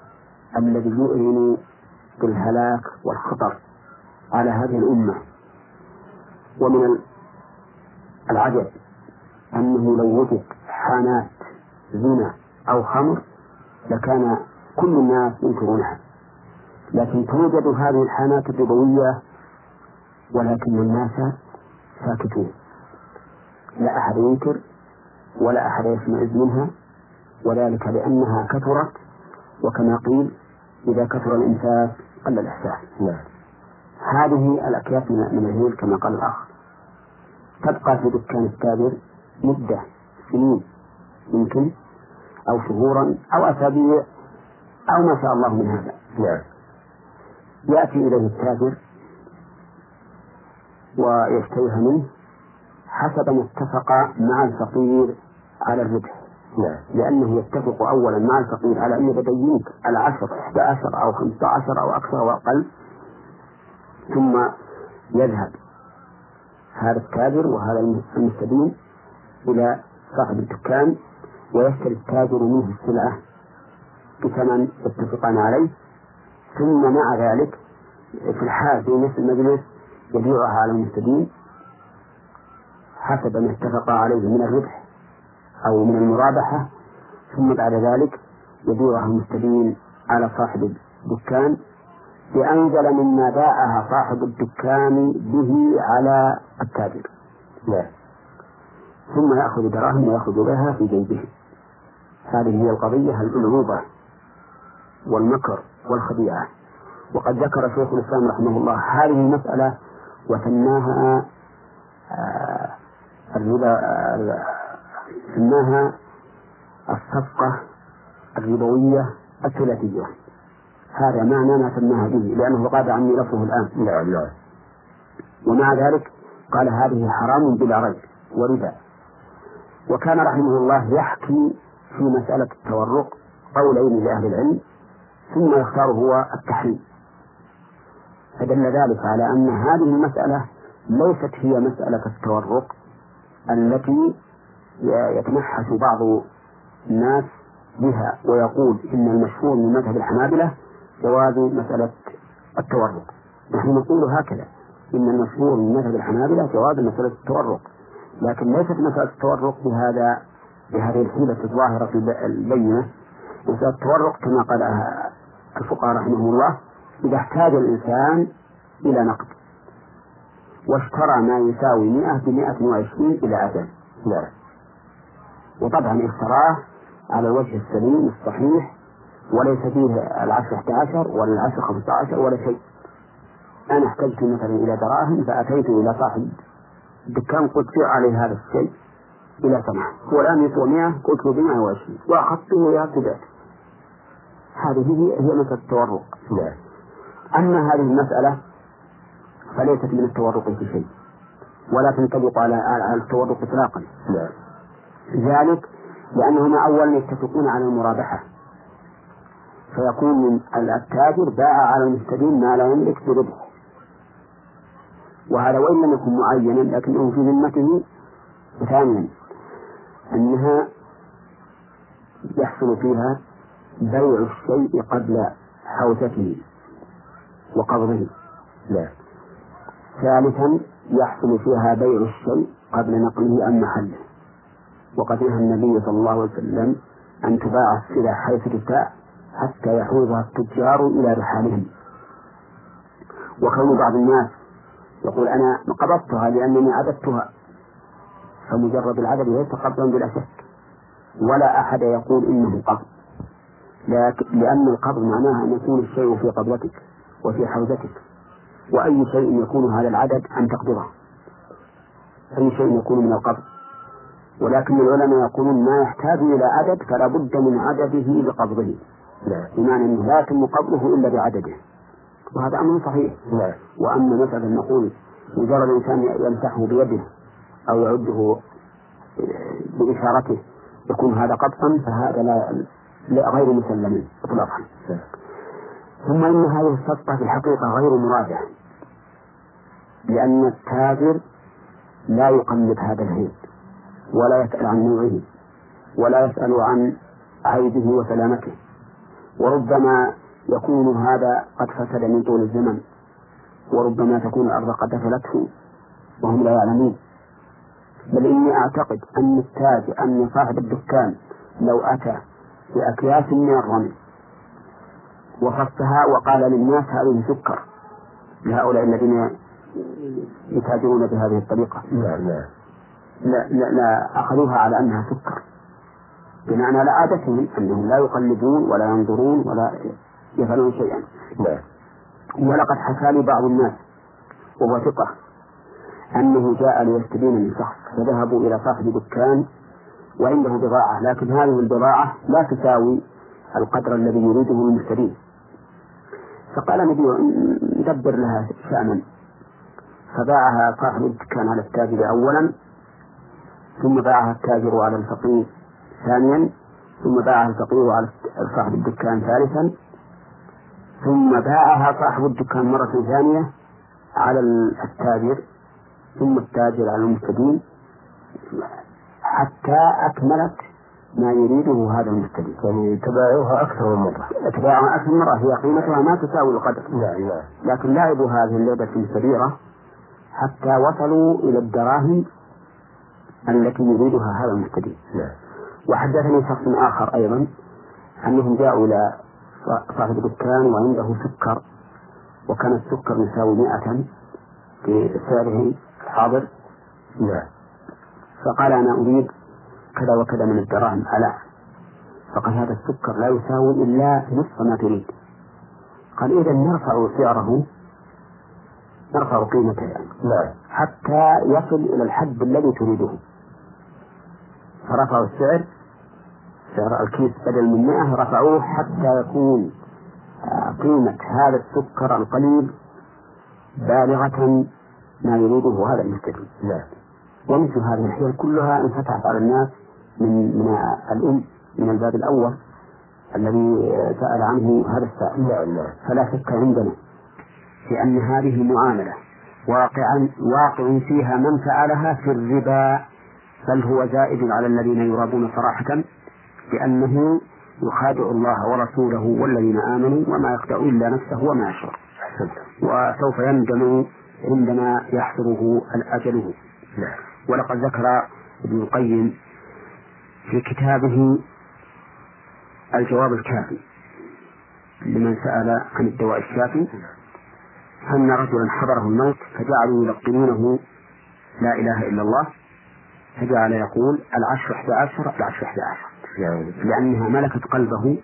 الذي يؤلن بالهلاك والخطر على هذه الأمة. ومن ال- العجب أنه لو وجد حانات زنا أو خمر لكان كل الناس ينكرونها. لكن توجد هذه الحانات الربوية ولكن الناس ساكتون لا أحد ينكر ولا أحد يشمئز منها وذلك لأنها كثرت وكما قيل إذا كثر الإنفاق قل الإحساس نعم. هذه الأكياس من من الهيل كما قال الأخ. تبقى في دكان التاجر مدة سنين يمكن أو شهورا أو أسابيع أو ما شاء الله من هذا. نعم. يأتي إليه التاجر ويشتريها منه حسب ما اتفق مع الفقير على الربح. نعم. لأنه يتفق أولا مع الفقير على أن يتبينك العشر إحدى عشر أو خمسة عشر أو أكثر أو أقل. ثم يذهب هذا التاجر وهذا المستدين إلى صاحب الدكان ويشتري التاجر منه السلعة بثمن يتفقان عليه. ثم مع ذلك في الحال في نفس المجلس يبيعها على المستدين حسب ما اتفق عليه من الربح أو من المرابحة ثم بعد ذلك يبيعها المستدين على صاحب الدكان بأنزل مما باعها صاحب الدكان به على التاجر. نعم ثم يأخذ دراهم ويأخذ بها في جيبه. هذه هي القضية الألعوبة والمكر والخديعة. وقد ذكر شيخ الإسلام رحمه الله هذه المسألة وسماها آه، الربا آه، سماها الصفقة الربوية الثلاثية. هذا معنى ما سماها به لأنه غاب عني لفظه الآن. نعم نعم ومع ذلك قال هذه حرام بلا ريب وربا. وكان رحمه الله يحكي في مسألة التورق قولين لأهل العلم ثم يختار هو التحريم. فدل ذلك على أن هذه المسألة ليست هي مسألة التورق التي يتنحس بعض الناس بها ويقول إن المشهور من مذهب الحنابلة جواز مسألة التورق. نحن نقول هكذا إن المشهور من مذهب الحنابلة جواز مسألة التورق. لكن ليست مسألة التورق بهذا بهذه الحيلة الظاهرة البينة. مسألة التورق كما قال الفقهاء رحمهم الله إذا احتاج الإنسان إلى نقد. واشترى ما يساوي مئة بمئة وعشرين إلى أجل. نعم وطبعا اشتراه على الوجه السليم الصحيح وليس فيه العشر 11 ولا العشر 15 ولا شيء. أنا احتجت مثلا إلى دراهم فأتيت إلى صاحب الدكان قلت بيع عليه هذا الشيء. إلى سماح هو الآن يسوى 100 قلت له ب 120 وأخذته يا هذه هي هي مسألة التورق. أما هذه المسألة فليست من التورق في شيء ولا تنطبق على التورق إطلاقا. ذلك لأنهما أولا يتفقون على المرابحة. فيكون التاجر باع على المستدين ما لا يملك بربح وهذا وإن لم يكن معينا لكنه في ذمته ثانيا. أنها يحصل فيها بيع الشيء قبل حوزته. وقبضه نعم ثالثا يحصل فيها بيع الشيء قبل نقله عن محله. وقد نهى النبي صلى الله عليه وسلم أن تباع السلع حيث تبتاع حتى يحوزها التجار إلى رحالهم. وكون بعض الناس يقول أنا قبضتها لأنني عددتها فمجرد العدد ليس قبضا بلا شك. ولا أحد يقول إنه قبض. لكن لأن القبض معناها أن يكون الشيء في قبضتك. وفي حوزتك. وأي شيء يكون هذا العدد أن تقبضه أي شيء يكون من القبض. ولكن العلماء يقولون ما يحتاج إلى عدد فلا بد من عدده لقبضه نعم. بمعنى أنه لا يتم قبضه إلا بعدده. وهذا أمر صحيح. نعم. وأما مثلا نقول مجرد إنسان يمسحه بيده أو يعده بإشارته يكون هذا قبضا فهذا لا لا غير مسلم إطلاقا. ثم إن هذه الصفقة في الحقيقة غير مرادة لأن التاجر لا يقلب هذا العيب ولا يسأل عن نوعه ولا يسأل عن عيبه وسلامته وربما يكون هذا قد فسد من طول الزمن وربما تكون الأرض قد أكلته وهم لا يعلمون. بل إني أعتقد أن التاج أن صاحب الدكان لو أتى بأكياس من الرمل وخصها وقال للناس هذه سكر لهؤلاء الذين يتاجرون بهذه الطريقة. نعم نعم. لا, لا, لا أخذوها على أنها سكر. بمعنى لا عادتهم أنهم لا يقلدون ولا ينظرون ولا يفعلون شيئا. نعم. ولقد حكى لي بعض الناس وهو ثقة أنه جاء ليستدين من شخص فذهبوا إلى صاحب دكان وعنده بضاعة لكن هذه البضاعة لا تساوي القدر الذي يريده المشتري. فقال نبي ندبر لها شأنا. فباعها صاحب الدكان على التاجر أولا ثم باعها التاجر على الفقير ثانيا ثم باعها الفقير على صاحب الدكان ثالثا ثم باعها صاحب الدكان مرة ثانية على التاجر ثم التاجر على المستدين حتى أكملت ما يريده هذا المستدين يعني تبايعها أكثر من مرة. تبايعها أكثر من مرة. هي قيمتها ما تساوي القدر. نعم نعم لكن لعبوا هذه اللعبة الكبيرة حتى وصلوا إلى الدراهم التي يريدها هذا المستدين نعم وحدثني شخص آخر أيضا أنهم جاءوا إلى صاحب الدكان وعنده سكر وكان السكر يساوي مئة في سعره الحاضر. نعم فقال أنا أريد كذا وكذا من الدراهم ألا. فقال هذا السكر لا يساوي إلا نصف ما تريد. قال إذا نرفع سعره نرفع قيمته يعني نعم. حتى يصل إلى الحد الذي تريده. فرفعوا السعر سعر الكيس بدل من 100 رفعوه حتى يكون آه، قيمة هذا السكر القليل بالغة ما يريده هذا المشتري نعم. ومثل هذه الحيل كلها انفتحت على الناس من من الأم من الباب الأول الذي سأل عنه هذا السائل. نعم نعم فلا شك عندنا في أن هذه المعاملة واقعا واقع فيها من فعلها في الربا. بل هو زائد على الذين يرابون صراحة لأنه يخادع الله ورسوله والذين آمنوا وما يخدع إلا نفسه وما يشعر وسوف يندم عندما يحضره أجله نعم ولقد ذكر ابن القيم في كتابه الجواب الكافي لمن سأل عن الدواء الشافي أن رجلا حضره الموت فجعلوا يلقنونه لا إله إلا الله. فجعل يقول العشر أحد عشر العشر أحد عشر. لأنها ملكت قلبه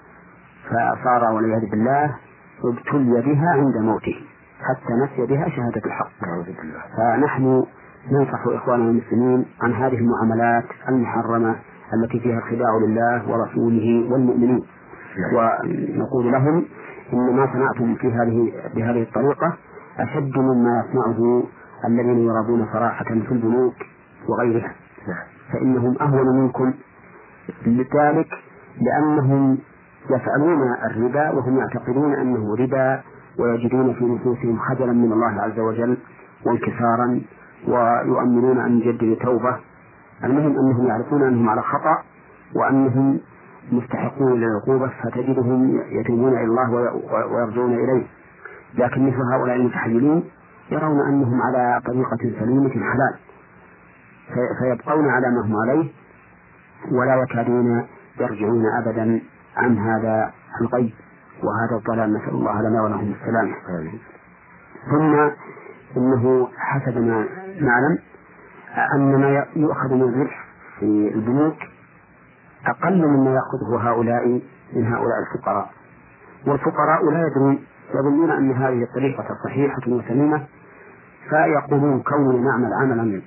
فصار والعياذ بالله ابتلي بها عند موته. حتى نسي بها شهادة الحق. فنحن ننصح إخواننا المسلمين عن هذه المعاملات المحرمة التي فيها الخداع لله ورسوله والمؤمنين. ونقول لهم إن ما صنعتم في هذه بهذه الطريقة أشد مما يصنعه الذين يرابون صراحة في البنوك وغيرها. فإنهم أهون منكم لذلك لأنهم يفعلون الربا وهم يعتقدون أنه ربا ويجدون في نفوسهم خجلا من الله عز وجل وانكسارا ويؤمنون أن يجدد توبة المهم أنهم يعرفون أنهم على خطأ وأنهم مستحقون للعقوبة فتجدهم يتوبون إلى الله وي- ويرجعون إليه. لكن مثل هؤلاء المتحللين يرون أنهم على طريقة سليمة حلال. في- فيبقون على ما هم عليه ولا يكادون يرجعون أبدا عن هذا الغي وهذا الضلال. نسأل الله لنا ولهم السلامة. آمين. ثم إنه حسب ما نعلم أن ما يؤخذ من الربح في البنوك أقل مما يأخذه هؤلاء من هؤلاء الفقراء. والفقراء لا يدرون يظنون أن هذه الطريقة صحيحة وسليمة فيقولون كوننا نعمل عملا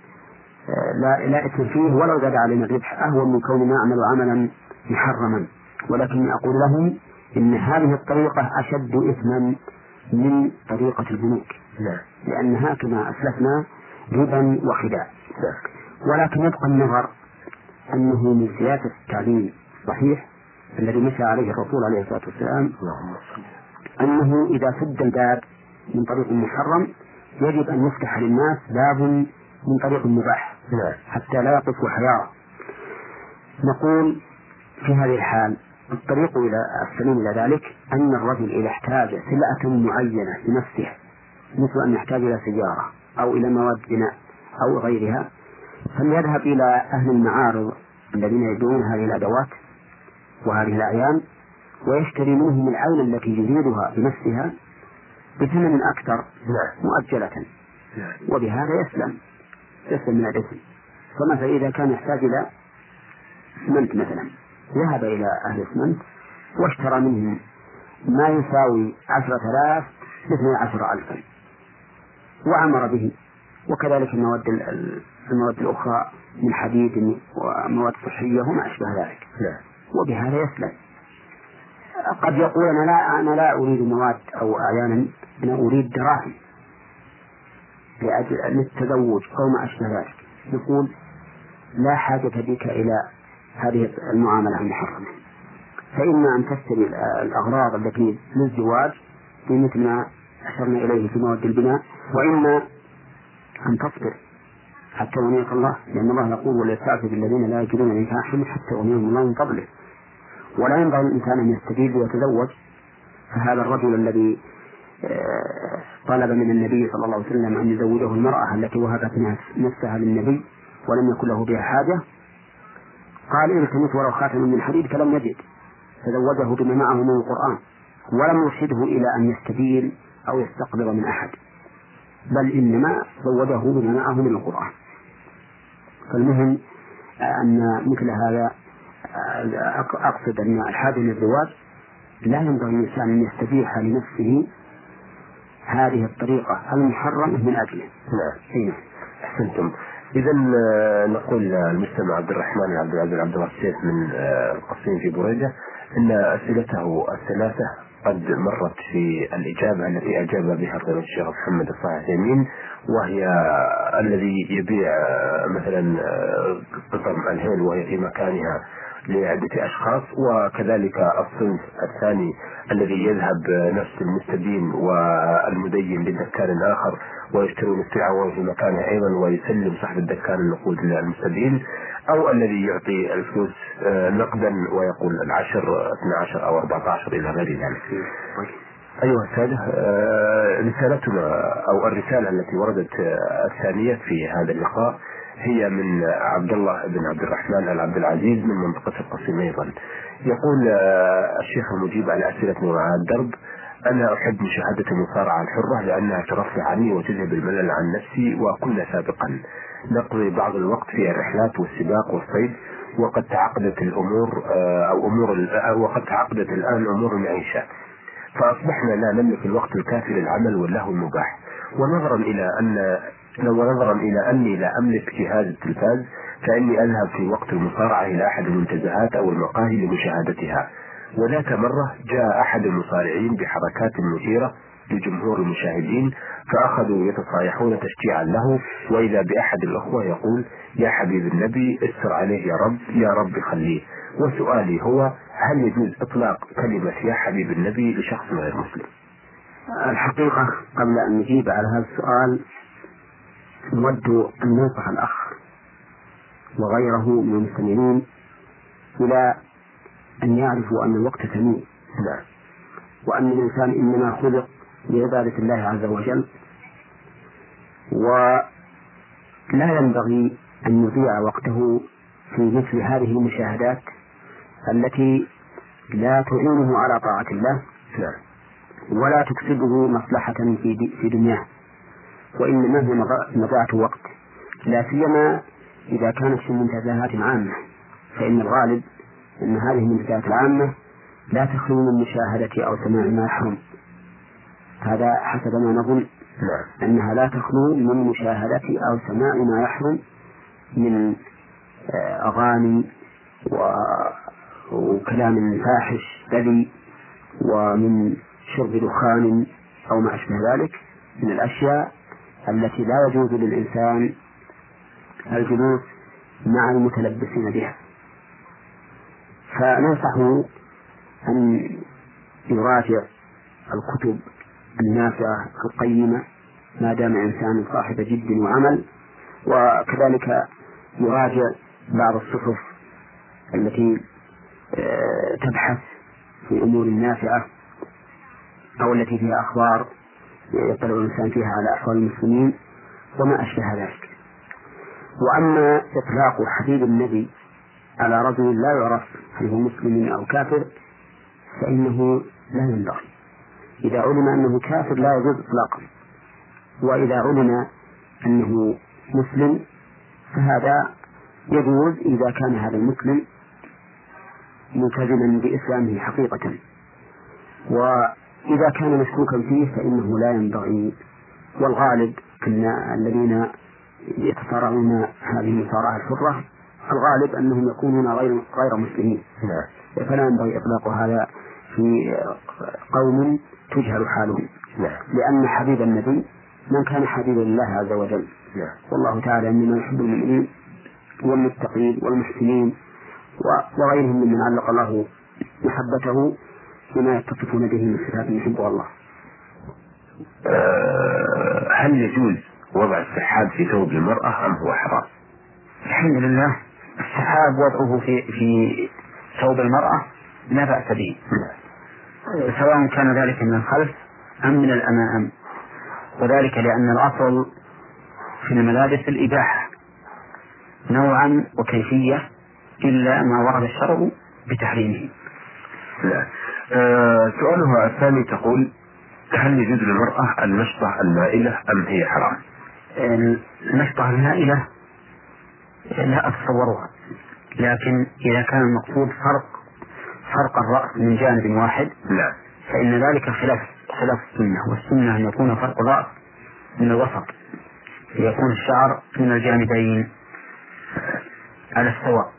آه، لا لا إثم فيه ولو زاد علينا الربح أهون من كوننا نعمل عملا محرما. ولكني أقول لهم إن هذه الطريقة أشد إثما من طريقة البنوك. نعم. لأنها كما أسلفنا ربا وخداع ولكن يبقى النظر أنه من سياسة التعليم الصحيح الذي مشى عليه الرسول عليه الصلاة والسلام أنه إذا سد الباب من طريق محرم يجب أن يفتح للناس باب من طريق مباح نعم. حتى لا يقفوا حيارى نقول في هذه الحال الطريق إلى السبيل إلى ذلك أن الرجل إذا احتاج سلعة معينة لنفسه مثل أن يحتاج إلى سيارة. أو إلى مواد بناء أو غيرها فليذهب إلى أهل المعارض الذين يبيعون هذه الأدوات وهذه الأعيان ويشتري منهم العين التي يريدها بنفسها بثمن أكثر نعم. مؤجلة. نعم. وبهذا يسلم يسلم من الإثم. فمثلا إذا كان يحتاج إلى اسمنت مثلا. ذهب إلى أهل الاسمنت واشترى منهم ما يساوي عشرة آلاف باثني عشر ألفا. وعمر به. وكذلك المواد ال- ال- المواد الأخرى من حديد ومواد صحية وما أشبه ذلك. نعم وبهذا يسلم. قد يقول أنا لا أنا لا أريد مواد أو أحيانا أنا أريد دراهم. لأجل للتزوج أو ما أشبه ذلك. يقول لا حاجة بك إلى هذه المعاملة المحرمة. فإما أن تشتري الأغراض التي للزواج بمثل ما أشرنا إليه في مواد البناء. وإما أن تصبر حتى يغنيك الله لأن الله يقول وليستعفف الذين لا يجدون نكاحا حتى يغنيهم الله من فضله. ولا ينبغي الإنسان أن يستجيب ويتزوج فهذا الرجل الذي آه، طلب من النبي صلى الله عليه وسلم أن يزوجه المرأة التي وهبت نفسها للنبي ولم يكن له بها حاجة قال التمس ولو خاتم من حديد فلم يجد. فزوجه بما معه من القرآن ولم يرشده إلى أن يستدين أو يستقبض من أحد. بل إنما زوجه بما معه من القرآن. فالمهم أن مثل هذا أقصد أن الحاجة للزواج لا ينبغي الإنسان أن يستبيح لنفسه هذه الطريقة المحرمة من أجله. نعم. نعم أحسنتم. إذا آه، نقول المستمع عبد الرحمن عبد العزيز عبد الله السيف من آه، القصيم في بريدة أن أسئلته الثلاثة قد مرت في الإجابة التي أجاب بها الرئيس الشيخ محمد الصالح يمين وهي الذي يبيع آه، مثلا قطر الهيل وهي في مكانها. لعدة أشخاص وكذلك الصنف الثاني الذي يذهب نفس المستدين والمدين لدكان آخر ويشترون السلعة في مكانه أيضا ويسلم صاحب الدكان النقود للمستدين أو الذي يعطي الفلوس آه، نقدا ويقول العشر 12 أو 14 إلى غير ذلك. أيها السادة آه، رسالتنا أو الرسالة التي وردت آه، الثانية في هذا اللقاء هي من عبد الله بن عبد الرحمن العبد العزيز من منطقة القصيم أيضا. يقول آه، الشيخ المجيب على أسئلة وراء الدرب أنا أحب مشاهدة المصارعة الحرة لأنها ترفع عني وتذهب الملل عن نفسي وكنا سابقا. نقضي بعض الوقت في الرحلات والسباق والصيد وقد تعقدت الأمور آه، أو أمور آه، وقد تعقدت الآن أمور المعيشة. فأصبحنا لا نملك الوقت الكافي للعمل واللهو المباح. ونظرا إلى أن ونظرا إلى أني لا أملك جهاز التلفاز فإني أذهب في وقت المصارعة إلى أحد المنتزهات أو المقاهي لمشاهدتها. وذات مرة جاء أحد المصارعين بحركات مثيرة لجمهور المشاهدين فأخذوا يتصايحون تشجيعا له وإذا بأحد الأخوة يقول يا حبيب النبي استر عليه يا رب يا رب خليه. وسؤالي هو هل يجوز إطلاق كلمة يا حبيب النبي لشخص غير مسلم؟ الحقيقة قبل أن نجيب على هذا السؤال نود أن ننصح الأخ وغيره من المستمعين إلى أن يعرفوا أن الوقت ثمين وأن الإنسان إنما خلق لعبادة الله عز وجل ولا ينبغي أن يضيع وقته في مثل هذه المشاهدات التي لا تعينه على طاعة الله. ولا تكسبه مصلحة في دنياه وإنما هي مضاعة وقت لا سيما إذا كانت في منتزهات عامة فإن الغالب أن هذه المنتزهات العامة لا تخلو من مشاهدة أو سماع ما يحرم. هذا حسب ما نظن نعم. أنها لا تخلو من مشاهدة أو سماع ما يحرم من آه، أغاني وكلام فاحش بذي ومن شرب دخان أو ما أشبه ذلك. من الأشياء التي لا يجوز للإنسان الجلوس مع المتلبسين بها. فننصحه أن يراجع الكتب النافعة القيمة ما دام إنسان صاحب جد وعمل وكذلك يراجع بعض الصحف التي آه، تبحث في أمور نافعة أو التي فيها أخبار. يطلع الإنسان فيها على أحوال المسلمين وما أشبه ذلك. وأما إطلاق حبيب النبي على رجل لا يعرف هل هو مسلم أو كافر فإنه لا ينبغي. إذا علم أنه كافر لا يجوز إطلاقا وإذا علم أنه مسلم فهذا يجوز إذا كان هذا المسلم ملتزما بإسلامه حقيقة. وإذا كان مشكوكا فيه فإنه لا ينبغي والغالب أن الذين يتصارعون هذه المصارعة الحرة الغالب أنهم يكونون غير غير مسلمين نعم. فلا ينبغي إطلاق هذا في قوم تجهل حالهم نعم. لأن حبيب النبي من كان حبيبا لله عز وجل نعم. والله تعالى إنما يحب المؤمنين والمتقين والمحسنين وغيرهم ممن علق الله محبته بما يتصفون به من صفات يحبها الله. أه هل يجوز وضع السحاب في ثوب المرأة أم هو حرام؟ الحمد لله السحاب وضعه في في ثوب المرأة لا بأس به سواء كان ذلك من الخلف أم من الأمام وذلك لأن الأصل في الملابس الإباحة نوعا وكيفية إلا ما ورد الشرع بتحريمه لا. آه سؤالها الثاني تقول هل يجوز للمرأة المشطة المائلة أم هي حرام؟ المشطة المائلة لا أتصورها لكن إذا كان المقصود فرق فرق الرأس من جانب واحد لا. فإن ذلك خلاف خلاف السنة والسنة أن يكون فرق الرأس من الوسط ليكون الشعر من الجانبين على السواء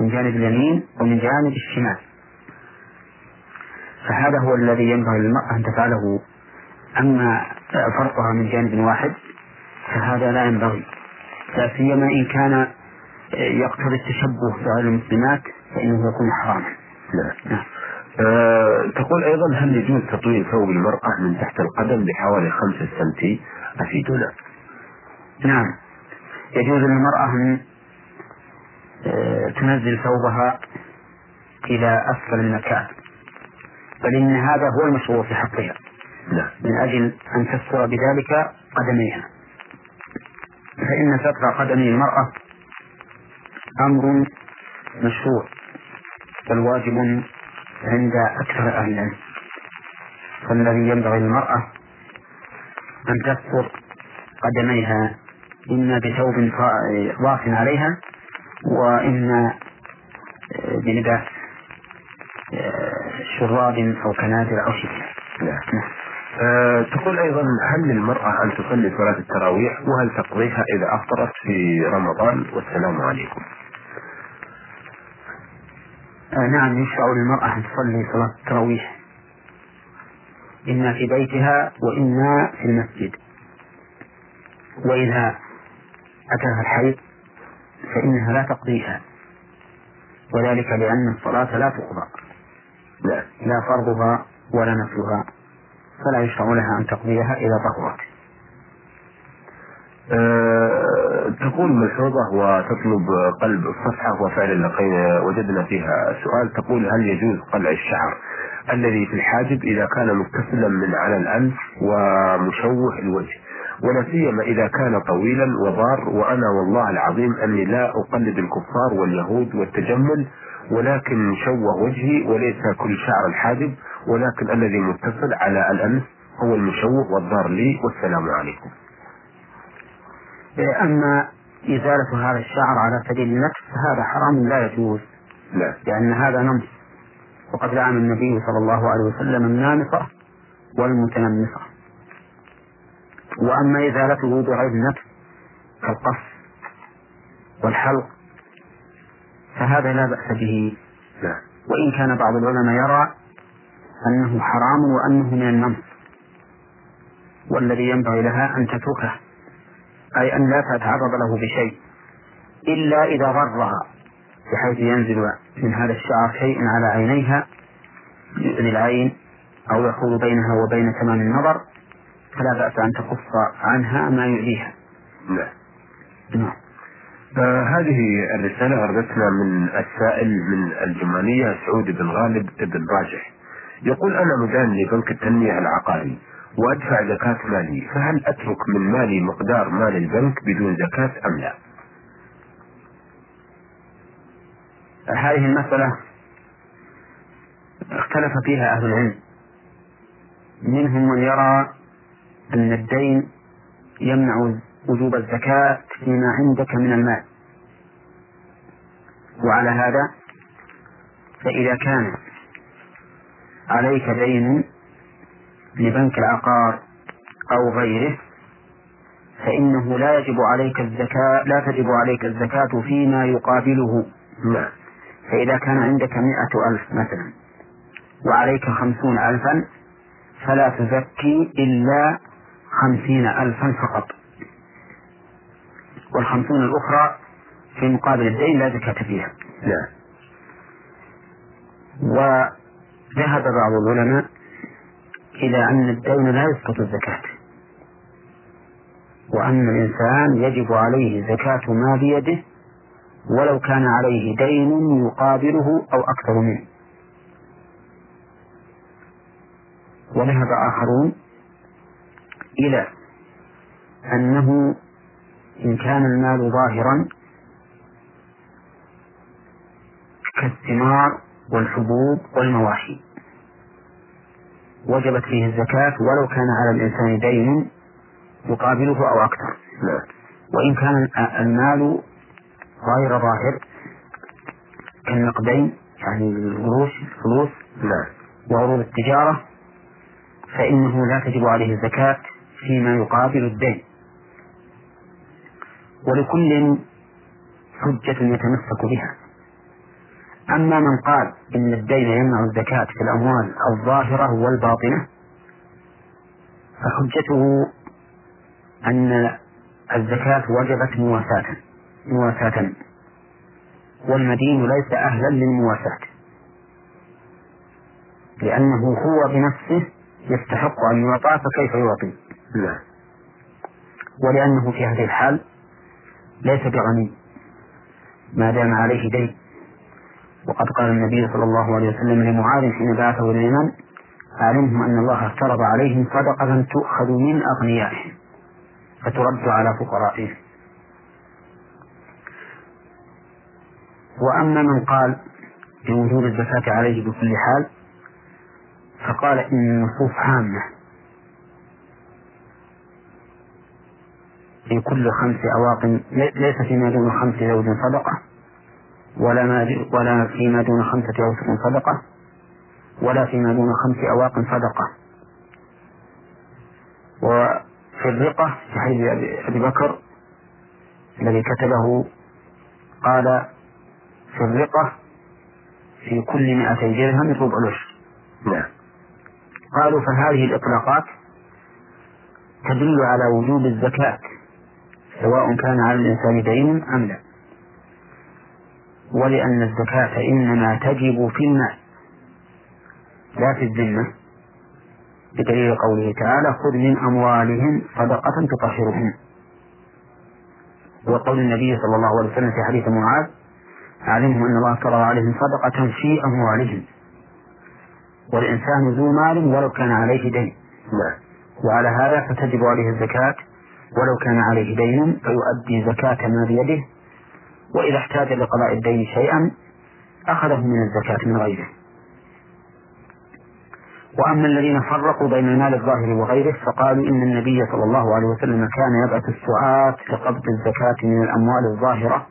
من جانب اليمين ومن جانب الشمال. فهذا هو الذي ينبغي للمرأة أن تفعله أما فرقها من جانب واحد فهذا لا ينبغي لا سيما إن كان يقتضي التشبه بغير المسلمات فإنه يكون حراما. نعم. أه تقول أيضا هل يجوز تطويل ثوب المرأة من تحت القدم بحوالي خمسة سنتي أفيدنا. نعم يجوز للمرأة أن آه، تنزل ثوبها إلى أسفل من الكعب بل إن هذا هو المشروع في حقها نعم. من أجل أن تستر بذلك قدميها. فإن ستر قدمي المرأة أمر مشروع بل واجب عند أكثر أهل العلم. فالذي ينبغي للمرأة أن تستر قدميها إما بثوب ضاف عليها وإما بلباس. شراب أو كنادر أو شيء. نعم. أه تقول أيضا هل للمرأة أن تصلي صلاة التراويح؟ وهل تقضيها إذا أفطرت في رمضان؟ والسلام عليكم. آه نعم يشرع للمرأة أن تصلي صلاة التراويح. إما في بيتها وإما في المسجد. وإذا أتاها الحيض فإنها لا تقضيها. وذلك لأن الصلاة لا تقضى. لا, لا فرضها ولا نفلها. فلا يشرع لها أن تقضيها إذا طهرت. أه تقول ملحوظة وتطلب قلب الصفحة وفعلا لقينا وجدنا فيها سؤال. تقول هل يجوز قلع الشعر الذي في الحاجب إذا كان متصلا من على الأنف ومشوه الوجه؟ ولا سيما إذا كان طويلا وضار. وأنا والله العظيم أني لا أقلد الكفار واليهود والتجمل ولكن شوه وجهي وليس كل شعر الحاجب ولكن الذي متصل على الأنف هو المشوه والضار لي والسلام عليكم. أما إزالة هذا الشعر على سبيل النفس فهذا حرام لا يجوز. لا. لأن هذا نمص وقد لعن النبي صلى الله عليه وسلم النامصة والمتنمصة. وأما إزالته بغير النفس كالقص والحلق فهذا لا بأس به. لا. وإن كان بعض العلماء يرى أنه حرام وأنه من النمط والذي ينبغي لها أن تتركه أي أن لا تتعرض له بشيء إلا إذا غرها بحيث ينزل من هذا الشعر شيء على عينيها يؤذي العين أو يحول بينها وبين تمام النظر فلا بأس أن تقص عنها ما يؤذيها. نعم. نعم. آه هذه الرسالة وردتنا من السائل من الجمالية سعود بن غالب بن راجح. يقول أنا مدان لبنك التنمية العقاري وأدفع زكاة مالي فهل أترك من مالي مقدار مال البنك بدون زكاة أم لا؟ هذه المسألة اختلف فيها أهل العلم. منهم من يرى أن الدين يمنع وجوب الزكاة فيما عندك من المال. وعلى هذا فإذا كان عليك دين لبنك العقار أو غيره فإنه لا يجب عليك الزكاة لا تجب عليك الزكاة فيما يقابله. نعم فإذا كان عندك مئة ألف مثلا وعليك خمسون ألفا فلا تزكي إلا خمسين ألفا فقط. والخمسون الأخرى في مقابل الدين لا زكاة فيها. نعم وذهب بعض العلماء إلى أن الدين لا يسقط الزكاة وأن الإنسان يجب عليه زكاة ما بيده ولو كان عليه دين يقابله أو أكثر منه. وذهب آخرون إلى أنه إن كان المال ظاهرا كالثمار والحبوب والمواشي وجبت فيه الزكاة ولو كان على الإنسان دين يقابله أو أكثر. وإن كان المال غير ظاهر كالنقدين يعني القروش الفلوس وعروض التجارة فإنه لا تجب عليه الزكاة فيما يقابل الدين. ولكل حجة يتمسك بها. أما من قال إن الدين يمنع الزكاة في الأموال الظاهرة والباطنة فحجته أن الزكاة وجبت مواساة مواساة. والمدين ليس أهلا للمواساة لأنه هو بنفسه يستحق أن يعطى فكيف يعطي؟ نعم ولأنه في هذه الحال ليس بغني ما دام عليه دين. وقد قال النبي صلى الله عليه وسلم لمعاذ حين بعثه إلى اليمن علمهم أن الله افترض عليهم صدقة تؤخذ من أغنيائهم فترد على فقرائهم وأما من قال بوجوب الزكاة عليه بكل حال فقال إن النصوص عامة في كل خمس أواق. ليس فيما دون خمس زوج صدقة ولا ما ولا فيما دون خمسة أوسق صدقة ولا فيما دون خمس أواق صدقة. وفي الرقة في حديث أبي بكر الذي كتبه قال في الرقة في كل مئتي درهم ربع العشر. نعم. قالوا فهذه الإطلاقات تدل على وجوب الزكاة. سواء كان على الإنسان دين أم لا. ولأن الزكاة إنما تجب في المال لا في الذمة. بدليل قوله تعالى خذ من أموالهم صدقة تطهرهم وقول النبي صلى الله عليه وسلم في حديث معاذ علمهم أن الله فرض عليهم صدقة في أموالهم. والإنسان ذو مال ولو كان عليه دين. نعم. وعلى هذا فتجب عليه الزكاة ولو كان عليه دين فيؤدي زكاة ما بيده وإذا احتاج لقضاء الدين شيئا أخذه من الزكاة من غيره. وأما الذين فرقوا بين المال الظاهر وغيره فقالوا إن النبي صلى الله عليه وسلم كان يبعث السعاة لقبض الزكاة من الأموال الظاهرة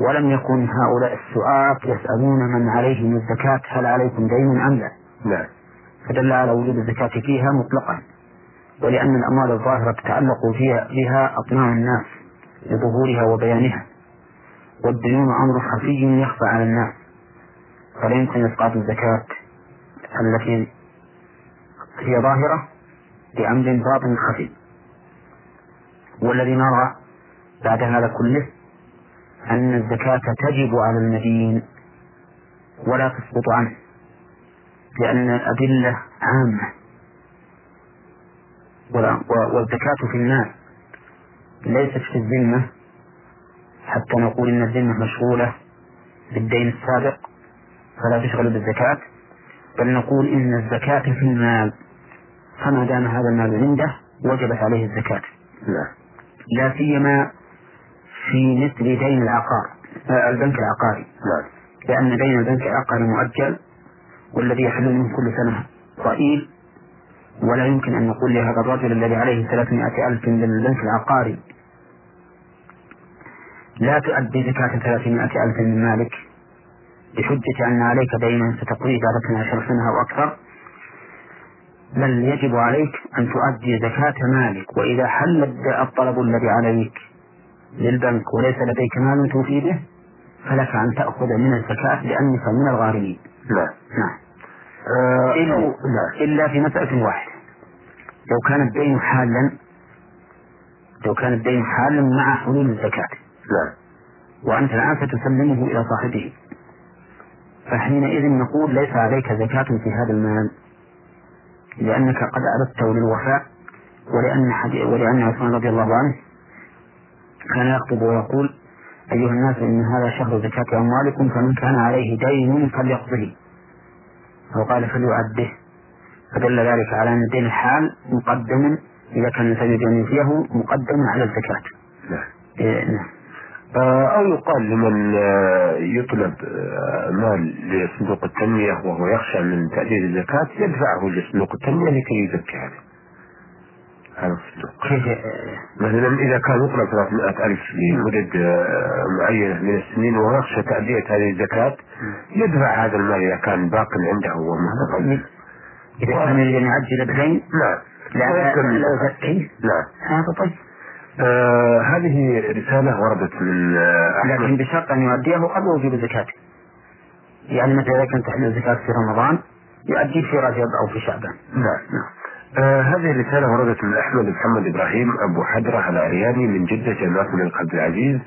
ولم يكن هؤلاء السعاة يسألون من عليهم الزكاة هل عليكم دين أم لا؟ نعم. فدل على وجوب الزكاة فيها مطلقا. ولأن الأموال الظاهرة تتعلق فيها بها أطماع الناس لظهورها وبيانها. والديون أمر خفي يخفى على الناس. فلا يمكن إسقاط الزكاة التي هي ظاهرة بأمر باطن خفي. والذي نرى بعد هذا كله أن الزكاة تجب على المدين ولا تسقط عنه لأن الأدلة عامة. والزكاة في المال ليست في الذمة حتى نقول إن الذمة مشغولة بالدين السابق فلا تشغل بالزكاة. بل نقول إن الزكاة في المال فما دام هذا المال عنده وجبت عليه الزكاة. نعم لا سيما في مثل دين العقار آه، البنك العقاري. نعم لأن دين البنك العقاري مؤجل والذي يحل منه كل سنة. ضئيل ولا يمكن أن نقول لهذا الرجل الذي عليه 300 ألف للبنك العقاري لا تؤدي زكاة 300 ألف من مالك بحجة أن عليك دينا ستقضيه بعد 12 سنة أو أكثر بل يجب عليك أن تؤدي زكاة مالك. وإذا حل الطلب الذي عليك للبنك وليس لديك مال توفي به فلك أن تأخذ من الزكاة لأنك من الغارمين. نعم نعم. آه، إلا, نعم إلا في مسألة واحدة. لو كان الدين حالا لو كان الدين حالا مع حلول الزكاة. نعم. وأنت الآن ستسلمه إلى صاحبه. فحينئذ نقول ليس عليك زكاة في هذا المال لأنك قد أردته للوفاء ولأن ولأن عثمان رضي الله عنه كان يخطب ويقول أيها الناس إن هذا شهر زكاة أموالكم فمن كان عليه دين فليقضه. أو قال فليعده. فدل ذلك على أن الدين الحال مقدم إذا كان الإنسان يريد أن يوفيه مقدم على الزكاة. نعم. إيه نعم. آه، أو يقال لمن آه، يطلب آه، مال لصندوق التنمية وهو يخشى من تأدية الزكاة يدفعه لصندوق التنمية لكي يزكي عليه. هذا الصندوق. كيف مثلا إذا كان يطلب 300 ألف لمدد معينة من السنين ويخشى تأدية هذه الزكاة يدفع هذا المال إذا كان باق عنده ومستقل. إذا كان يريد أن يعجل الدين نعم. لا. ويكمل لا. يزكي نعم. هذا طيب. آه هذه رسالة وردت من لكن بشرط أن يؤديه قبل وجوب الزكاة. يعني مثلا إذا كانت تحل الزكاة في رمضان يؤديه في رجب أو في شعبان. نعم نعم آه هذه الرسالة وردت من أحمد محمد إبراهيم أبو حدرة العرياني من جدة جامعة الملك عبد العزيز.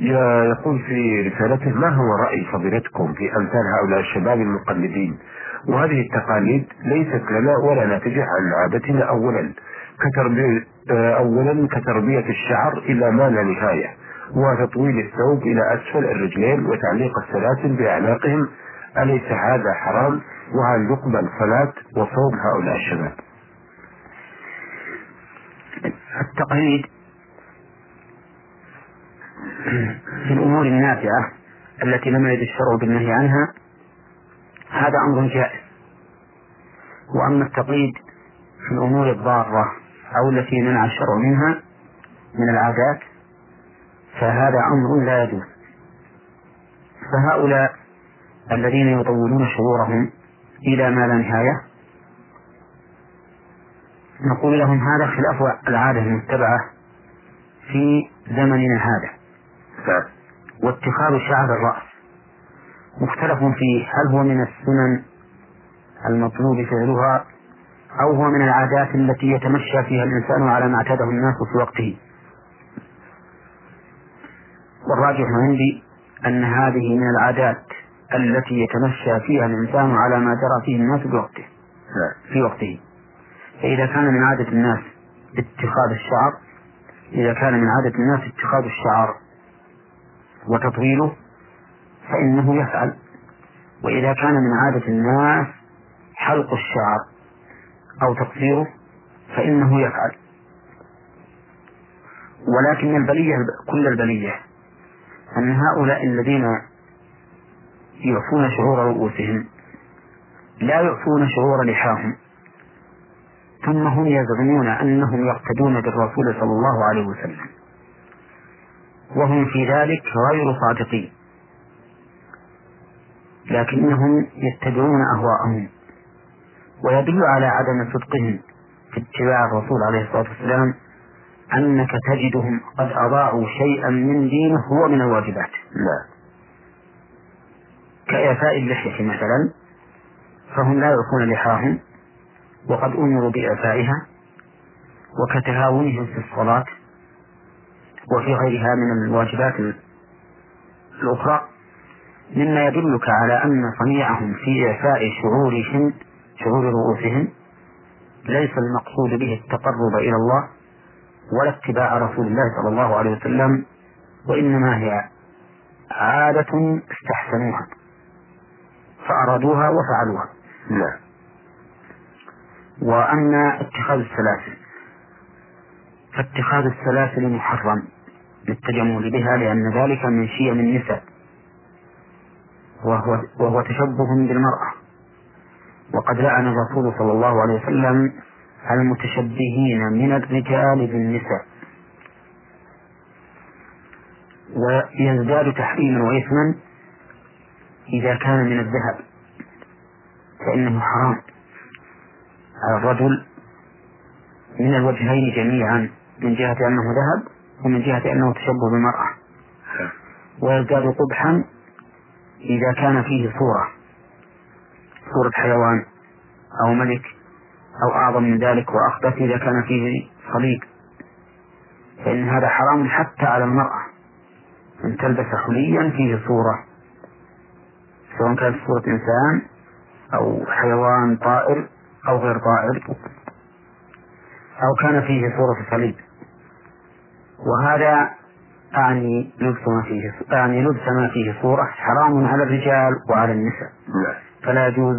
يقول في رسالته ما هو رأي فضيلتكم في أمثال هؤلاء الشباب المقلدين؟ وهذه التقاليد ليست لنا ولا ناتجة عن عادتنا أولا كتربية آه، أولا كتربية الشعر إلى ما لا نهاية وتطويل الثوب إلى أسفل الرجلين وتعليق السلاسل بأعناقهم أليس هذا حرام؟ وهل يقبل صلاة وصوم هؤلاء الشباب؟ التقليد في الأمور النافعة التي لم يرد الشرع بالنهي عنها هذا أمر جائز. وأما التقليد في الأمور الضارة أو التي منع الشرع منها من العادات فهذا أمر لا يجوز. فهؤلاء الذين يطولون شعورهم إلى ما لا نهاية نقول لهم هذا خلاف العادة المتبعة في زمننا هذا. نعم. واتخاذ شعر الرأس. مختلف فيه هل هو من السنن المطلوب فعلها أو هو من العادات التي يتمشى فيها الإنسان على ما أعتاده الناس في وقته. والراجح عندي أن هذه من العادات التي يتمشى فيها الإنسان على ما جرى فيه الناس بوقته في وقته. فإذا كان من عادة الناس اتخاذ الشعر إذا كان من عادة الناس اتخاذ الشعر وتطويله فإنه يفعل. وإذا كان من عادة الناس حلق الشعر أو تقصيره فإنه يفعل. ولكن البلية كل البلية أن هؤلاء الذين يعفون شعور رؤوسهم لا يعفون شعور لحاهم. ثم هم يزعمون أنهم يقتدون بالرسول صلى الله عليه وسلم. وهم في ذلك غير صادقين. لكنهم يتبعون أهواءهم ويدل على عدم صدقهم في اتباع الرسول عليه الصلاة والسلام أنك تجدهم قد أضاعوا شيئا من دينه هو من الواجبات. نعم كإعفاء اللحية مثلا فهم لا يعفون لحاهم وقد أمروا بإعفائها وكتهاونهم في الصلاة وفي غيرها من الواجبات الأخرى. مما يدلك على أن صنيعهم في إعفاء شعورهم شعور رؤوسهم ليس المقصود به التقرب إلى الله ولا اتباع رسول الله صلى الله عليه وسلم وإنما هي عادة استحسنوها فأرادوها وفعلوها. نعم. وأما اتخاذ السلاسل فاتخاذ السلاسل محرم للتجمل بها لأن ذلك من شيم النساء. وهو, وهو تشبه بالمرأة. وقد لعن الرسول صلى الله عليه وسلم المتشبهين من الرجال بالنساء. ويزداد تحريما وإثما إذا كان من الذهب فإنه حرام. على الرجل من الوجهين جميعا من جهة أنه ذهب ومن جهة أنه تشبه بالمرأة. ويزداد قبحا إذا كان فيه صورة صورة حيوان أو ملك أو أعظم من ذلك وأخبث إذا كان فيه صليب فإن هذا حرام حتى على المرأة أن تلبس حليا فيه صورة سواء كانت صورة إنسان أو حيوان طائر أو غير طائر أو كان فيه صورة صليب. وهذا أعني لبس ما فيه أعني لبس ما فيه صورة حرام على الرجال وعلى النساء. نعم. فلا يجوز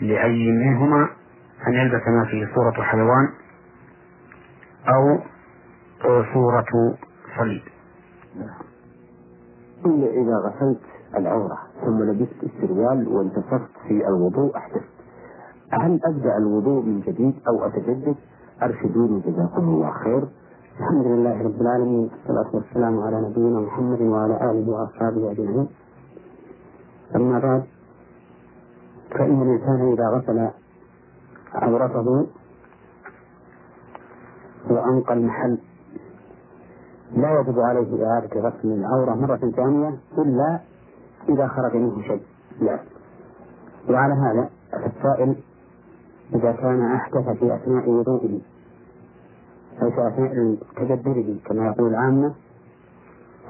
لأي منهما أن يلبس ما فيه صورة حيوان أو صورة صليب. نعم. إذا غسلت العورة ثم لبست السروال وانتصفت في الوضوء أحدثت هل أبدأ الوضوء من جديد أو أتجدد؟ أرشدوني جزاكم الله خير. الحمد لله رب العالمين والصلاة والسلام على نبينا محمد وعلى آله وأصحابه أجمعين. أما بعد فإن الإنسان إذا غسل عورته وأنقى المحل لا يجب عليه إعادة غسل العورة مرة ثانية إلا إذا خرج منه شيء لا. وعلى هذا السائل إذا كان أحدث في أثناء وضوئه. في أثناء تدبره كما يقول العامة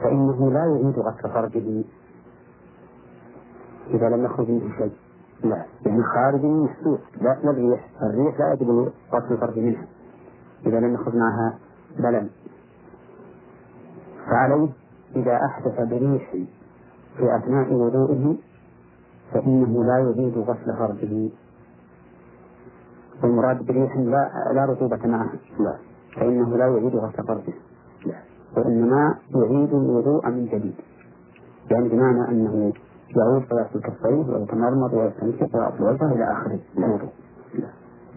فإنه لا يعيد غسل فرجه إذا لم يخرج منه شيء. لا يعني خارج من محسوس لا لا الريح. الريح لا يجب غسل الفرج منها إذا لم يخرج معها بلل. فعليه إذا أحدث بريح في أثناء وضوئه فإنه لا يعيد غسل فرجه. والمراد بريح لا لا رطوبة معها لا. فإنه لا يعيد غسل فرجه وإنما يعيد الوضوء من جديد. يعني بمعنى أنه يعود فيغسل كفيه ويتمرمط ويستنشق ويغسل وجهه إلى آخره. الوضوء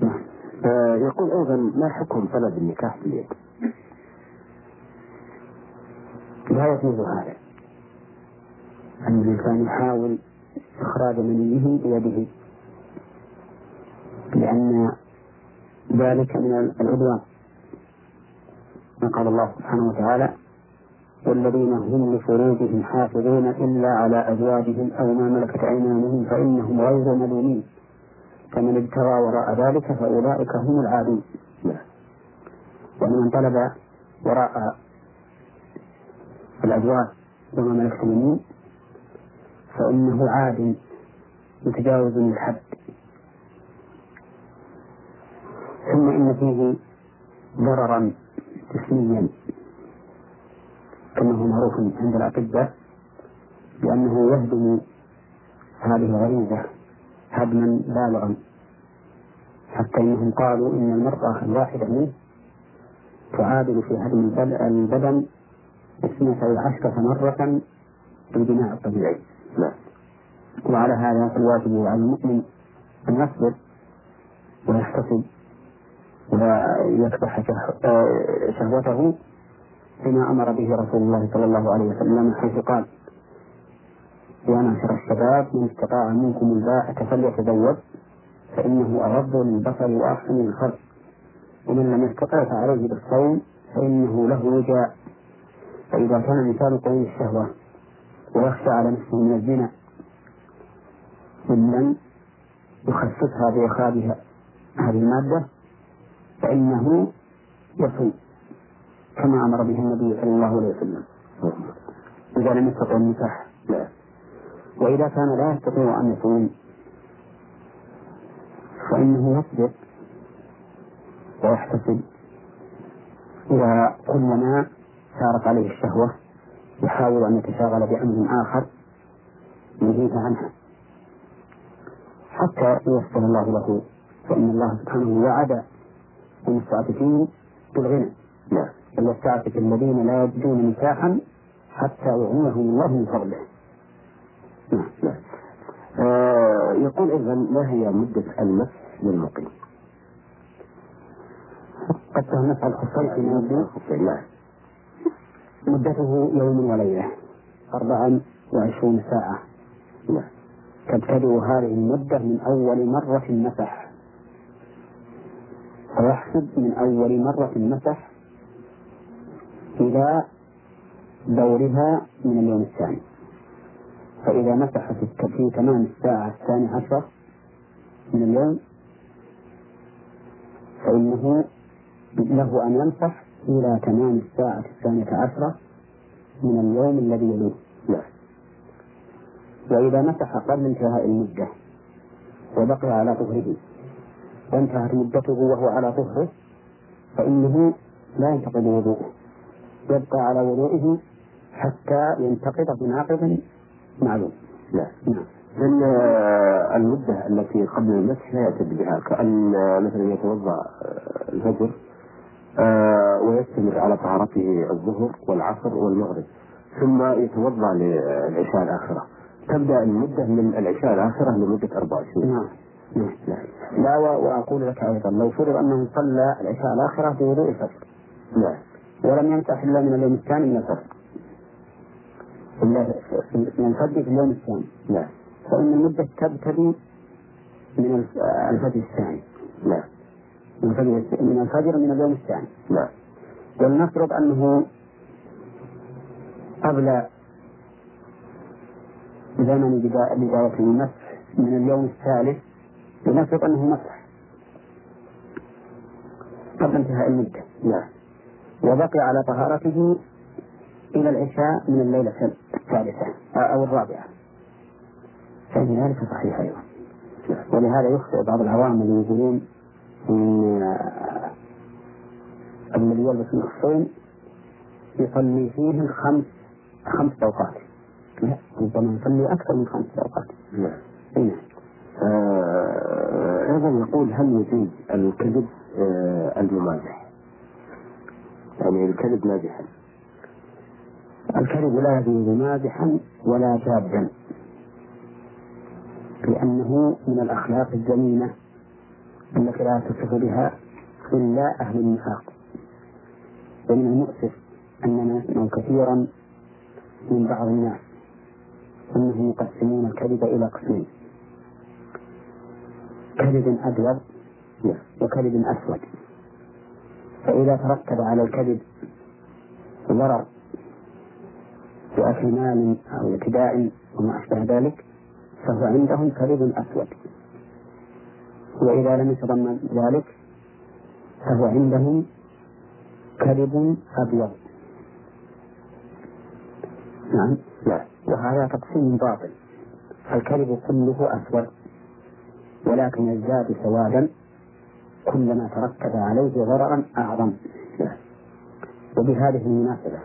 نعم. آه يقول أيضا ما حكم طلب النكاح باليد؟ لا يجوز هذا. أن الإنسان يحاول إخراج منيه بيده. لأن ذلك من العدوان. قال الله سبحانه وتعالى والذين هم لفروجهم حافظون إلا على أزواجهم أو ما ملكت أيمانهم فإنهم غير ملومين. فمن ابتغى وراء ذلك فأولئك هم العادون. ومن طلب وراء الأزواج وما ملكت اليمين فإنه عاد متجاوز الحد ثم إن فيه ضررا جسميا كما هو معروف عند الأطباء بأنه يهدم هذه الغريزة هدما بالغا حتى إنهم قالوا إن المرأة الواحدة منه تعادل في هدم البدن اثنتي عشرة مرة بالبناء الطبيعي. لا. وعلى هذا فالواجب على المؤمن أن يصبر ويحتسب ويكبح شهوته بما أمر به رسول الله صلى الله عليه وسلم حيث قال يا معشر الشباب من استطاع منكم الباءة فليتزوج فإنه أغض للبصر وأحسن للخلق ومن لم يستطع فعليه بالصوم فإنه له وجاء. فإذا كان الإنسان قوي الشهوة ويخشى على نفسه من الزنا لم يخففها بإخراجها هذه المادة فإنه يصوم كما أمر به النبي صلى الله عليه وسلم. إذا لم يستطع النكاح لا. وإذا كان لا يستطيع أن يصوم فإنه يصبر ويحتسب. إذا كلما سارت عليه الشهوة يحاول أن يتشاغل بأمر آخر ينهيه عنها. حتى ييسر الله له فإن الله سبحانه وعد المستعففين بالغنى. نعم. فليستعفف الذين لا يجدون نكاحا حتى يغنيهم الله من فضله. نعم نعم. آه يقول إذا ما هي مدة المس للمقيم؟ قد تهمس الخفين في مدة نعم مدته يوم وليلة أربعا وعشرون ساعة. نعم. تبتدئ هذه المدة من أول مرة مسح فيحسب من أول مرة مسح إلى دورها من اليوم الثاني. فإذا مسح في تمام الساعة الثانية عشرة من اليوم فإنه له أن يمسح إلى تمام الساعة الثانية عشرة من اليوم الذي يليه. نعم وإذا مسح قبل انتهاء المدة وبقي على طهره وانتهت مدته وهو على طهره فإنه لا ينتقد وضوءه. يبقى على وضوئه حتى ينتقد بناقض معلوم. لا. نعم. لأن المدة التي قبل المسح لا يعتد بها كأن مثلا يتوضأ الفجر آه، ويستمر على طهارته الظهر والعصر والمغرب ثم يتوضأ للعشاء الآخرة. تبدأ المدة من العشاء الآخرة لمدة 24 نعم. نعم لا وأقول لك أيضا لو فرض أنه صلى العشاء الآخرة بوضوء الفجر. نعم. ولم يمسح إلا من اليوم الثاني من الفجر. من الفجر في اليوم الثاني. نعم. فإن المدة تبتدي من الفجر الثاني. نعم. من الفجر من الفجر من اليوم الثاني. نعم. ولنفرض أنه قبل زمن بداية المسح من اليوم الثالث لنفرض أنه مسح قبل انتهاء المدة. نعم. وبقي على طهارته إلى العشاء من الليلة الثالثة أو الرابعة. فإن ذلك صحيح أيضا. ولهذا يخطئ بعض العوام اللي يقولون إن الذي يلبس النصين يصلي فيه خمس خمس أوقات. لا ربما يصلي أكثر من خمس أوقات. نعم. آه، أيضا يقول هل يجوز الكذب آه، الممازح؟ يعني الكذب مازحا. الكذب لا يجوز مازحا ولا جادا لأنه من الأخلاق الذميمة التي لا تصف بها إلا أهل النفاق. ومن المؤسف أننا نسمع كثيرا من بعض الناس أنهم يقسمون الكذب إلى قسمين. كذب أبيض وكذب أسود. فإذا ترتب على الكذب ضرر مال أو اعتداء وما أشبه ذلك فهو عندهم كذب أسود. وإذا لم يتضمن ذلك فهو عندهم كذب أبيض. نعم نعم. وهذا تقسيم باطل. الكذب كله أسود. ولكن يزداد سوادا كلما ترتب عليه ضررا أعظم. وبهذه المناسبة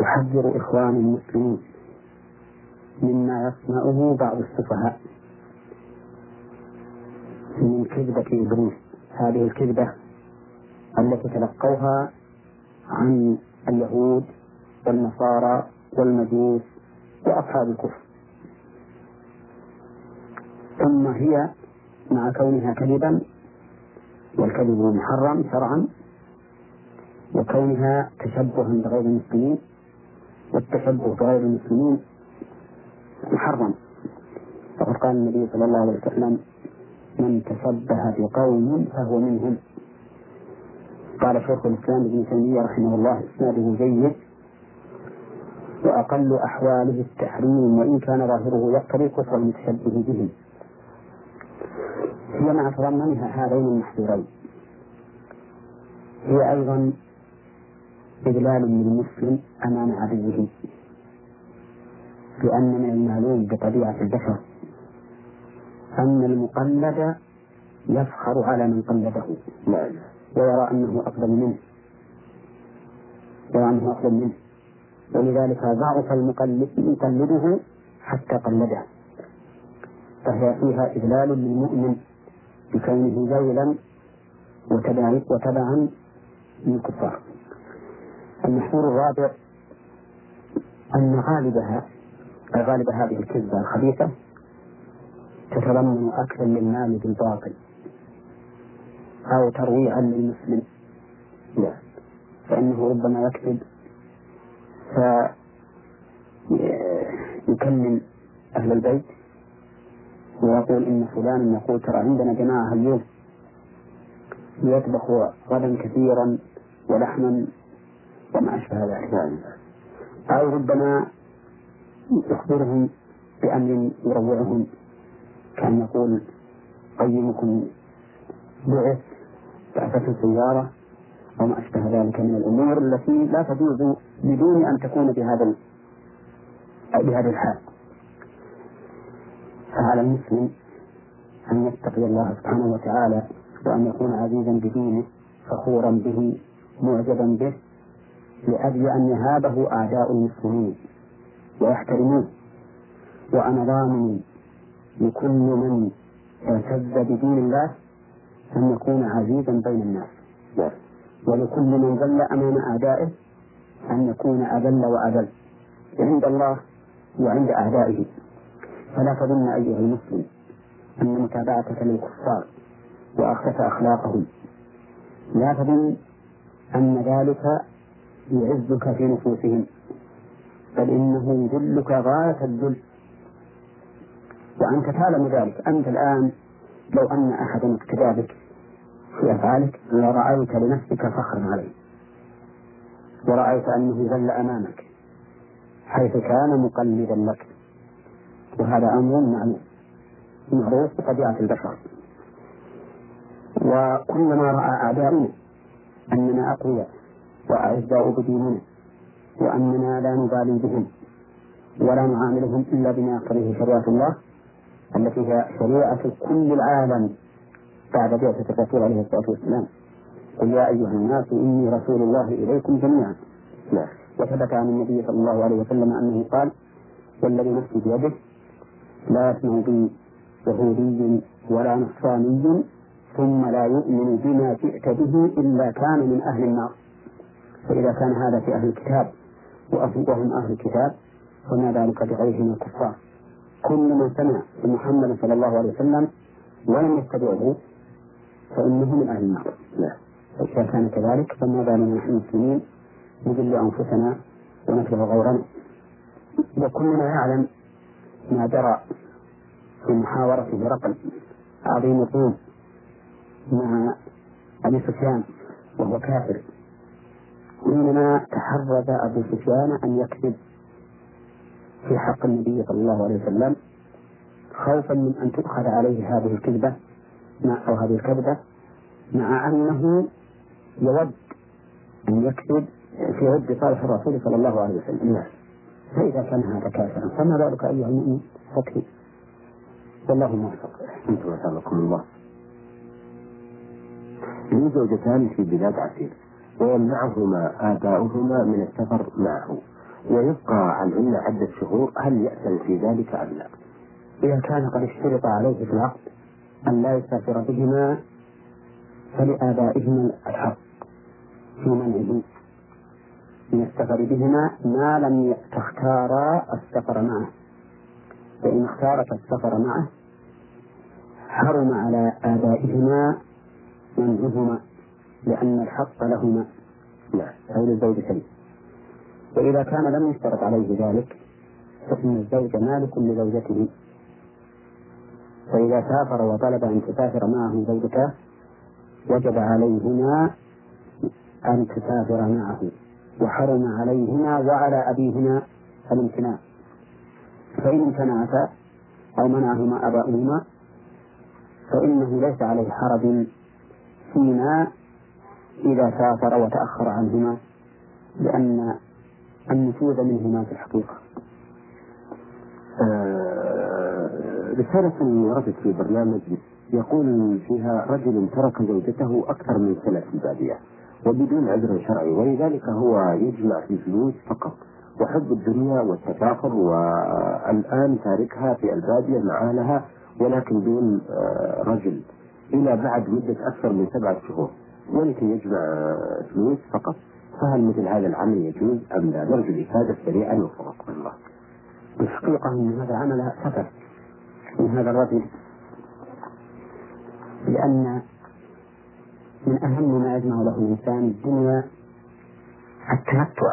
أحذر إخواني المسلمين مما يصنعه بعض السفهاء من كذبة إبليس. هذه الكذبة التي تلقوها عن اليهود والنصارى والمجوس وأصحاب الكفر. ثم هي مع كونها كذبا والكذب محرم شرعا وكونها تشبها بغير المسلمين والتشبه بغير المسلمين محرم. وقد قال النبي صلى الله عليه وسلم من تشبه بقوم فهو منهم. قال شيخ الإسلام ابن تيمية رحمه الله إسناده جيد وأقل أحواله التحريم وإن كان ظاهره يقتضي كفر المتشبه به هي مع تضمنها هذين المحذورين. هي أيضا إذلال للمسلم أمام عدوه لأن من المعلوم بطبيعة البشر أن المقلد يفخر على من قلده ويرى أنه أفضل منه يرى أنه أفضل منه. ولذلك ضعف المقلد مقلده حتى قلده. فهي فيها إذلال للمؤمن بكونه ذيلا وتبعا للكفار. المحور الرابع أن غالبها غالب هذه الكذبة الخبيثة تتضمن أكلا للمال بالباطل أو ترويعا للمسلم. نعم فإنه ربما يكذب فيكلم أهل البيت ويقول إن فلان يقول ترى عندنا جماعة اليوم يطبخ غدا كثيرا ولحما وما أشبه ذلك. أو ربما يخبرهم بأمر يروعهم كان يقول قيمكم بعث بعثة سيارة أو ما أشبه ذلك من الأمور التي لا تجوز بدون أن تكون بهذا بهذه الحال. فعلى المسلم أن يتقي الله سبحانه وتعالى وأن يكون عزيزا بدينه فخورا به معجبا به لأجل أن يهابه أعداء المسلمين. ويحترموه. وأنا ضامن لكل من اعتز بدين الله أن يكون عزيزا بين الناس. ولكل من ذل أمام أعدائه أن يكون أذل وأذل. عند الله وعند أعدائه. فلا تظن أيها المسلم أن متابعتك للكفار وأخذت أخلاقهم. لا تظن أن ذلك يعزك في نفوسهم بل إنه يذلك غاية الذل. وأنت تعلم ذلك. أنت الآن لو أن أحدا اقتدى بك في أفعالك لرأيت لنفسك فخرا عليه. ورأيت أنه ذل أمامك حيث كان مقلدا لك. وهذا أمر معلوم معروف بطبيعة البشر. وكلما رأى أعداؤنا أننا أقوياء وأعزاء بديننا وأننا لا نبالي بهم ولا نعاملهم إلا بما يقتضيه شريعة الله التي هي شريعة كل العالم بعد بعثة الرسول عليه الصلاة والسلام. قل يا أيها الناس إني رسول الله إليكم جميعا. وثبت عن النبي صلى الله عليه وسلم أنه قال والذي نفسي بيده لا يسمع بي يهودي ولا نصراني ثم لا يؤمن بما جئت به إلا كان من أهل النار. فإذا كان هذا في أهل الكتاب وهم أهل الكتاب فما ذلك بغيرهم من الكفار. كل من سمع بمحمد صلى الله عليه وسلم ولم يتبعه فإنه من أهل النار. لا فإذا كان كذلك فما بالنا نحن المسلمين نذل أنفسنا ونكره غيرنا. وكلنا يعلم ما جرى في محاورة هرقل عظيم الروم مع أبي سفيان وهو كافر. حينما تحرز أبو سفيان أن يكذب في حق النبي صلى الله عليه وسلم خوفا من أن تؤخذ عليه هذه الكذبة مع أو هذه الكذبة مع أنه يود أن يكذب في رد صالح الرسول صلى الله عليه وسلم. فإذا كان هذا كافرا. فما بالك أيها المؤمن؟ فكر والله موفق. أنتم وفقكم الله. لي زوجتان في بلاد عسير. ويمنعهما آباؤهما من السفر معه. ويبقى عنهن عدة شهور هل يأثم في ذلك أم لا؟ إذا كان قد اشترط عليه في العقد أن لا يسافر بهما فلآبائهما الحق في منعه. من السفر بهما ما لم تختارا السفر معه. فإن اختارت السفر معه حرم على آبائهما منعهما لأن الحق لهما. نعم. أو للزوجتين وإذا كان لم يشترط عليه ذلك فإن الزوج مالك لزوجته. فإذا سافر وطلب أن تسافر معه زوجته وجب عليهما أن تسافر معه. وحرم عليهما وعلى أبيهما الامتناع. فإن امتنعتا أو منعهما أباؤهما فإنه ليس عليه حرج فيما إذا سافر وتأخر عنهما لأن النفوذ منهما في الحقيقة. آه رسالة وردت في برنامج يقول فيها رجل ترك زوجته أكثر من في البادية وبدون عذر شرعي. ولذلك هو يجمع في فلوس فقط. وحب الدنيا والتفاخر والآن تاركها في البادية مع أهلها ولكن دون آه، رجل. إلى بعد مدة أكثر من سبعة شهور. ولكن يجمع فلوس فقط. فهل مثل هذا العمل يجوز أم لا؟ نرجو الإفادة سريعا وفقكم الله. الحقيقة أن هذا عمل سفر. من هذا الرجل. لأن من أهم ما يجمع له الإنسان الدنيا التمتع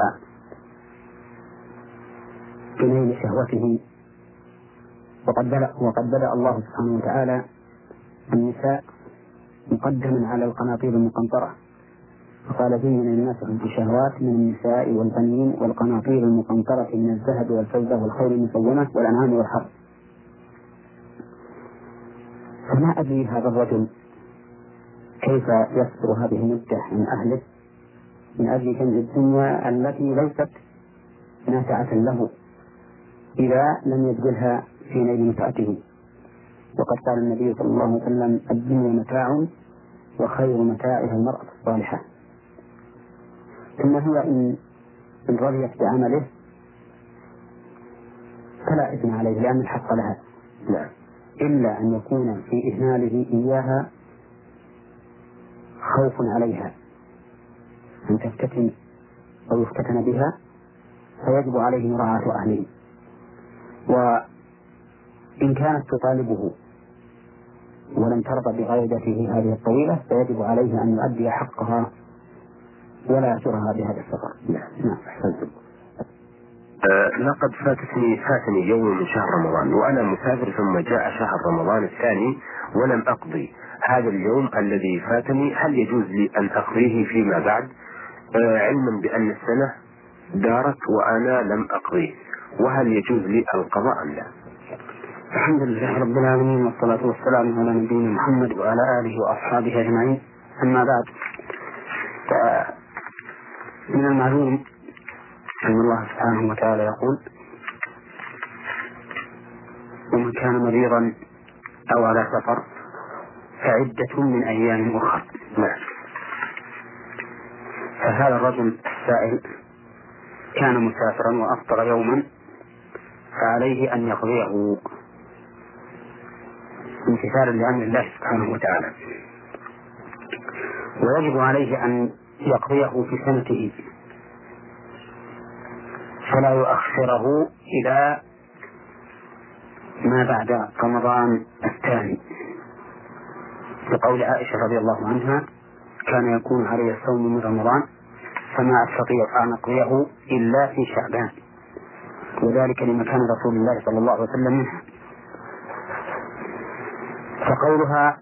بنيل شهوته. وقد بدأ وقد بدأ الله سبحانه وتعالى النساء مقدما على القناطير المقنطرة. فقال زين للناس الشهوات من النساء والبنين والقناطير المقنطرة من الذهب والفضة والخيل المسومة والأنعام والحرث. فما أدري هذا الرجل كيف يصبر هذه المدة من أهله من أجل جمع الدنيا التي ليست نافعة له إذا لم يبذلها في نيل متعته. وقد قال النبي صلى الله عليه وسلم الدنيا متاع وخير متاعها المرأة الصالحة. ثم هي إن إن رضيت بعمله فلا إثم عليه لأن الحق لها. نعم. إلا أن يكون في إهماله إياها خوف عليها. أن تفتتن أو يفتتن بها فيجب عليه مراعاة أهله. وإن كانت تطالبه ولم ترضى بغيبته هذه الطويلة فيجب عليه أن يؤدي حقها ولا يأجرها بهذا السفر نعم. نعم. أحسنتم. أه لقد فاتتني فاتني يوم من شهر رمضان وأنا مسافر ثم جاء شهر رمضان الثاني ولم أقضي. هذا اليوم الذي فاتني هل يجوز لي أن أقضيه فيما بعد؟ أه علما بأن السنة دارت وأنا لم أقضيه. وهل يجوز لي القضاء أم لا؟ الحمد لله رب العالمين والصلاة والسلام على نبينا محمد وعلى آله وأصحابه أجمعين. أما بعد من المعلوم أن الله سبحانه وتعالى يقول ومن كان مريضا أو على سفر فعدة من أيام أخرى نعم فهذا الرجل السائل كان مسافرا وأفطر يوما فعليه أن يقضيه امتثالا لأمر الله سبحانه وتعالى. ويجب عليه أن يقضيه في سنته. فلا يؤخره إلى ما بعد رمضان الثاني. لقول عائشة رضي الله عنها كان يكون علي الصوم من رمضان فما أستطيع أن أقضيه إلا في شعبان. وذلك لمكان رسول الله صلى الله عليه وسلم منها فقولها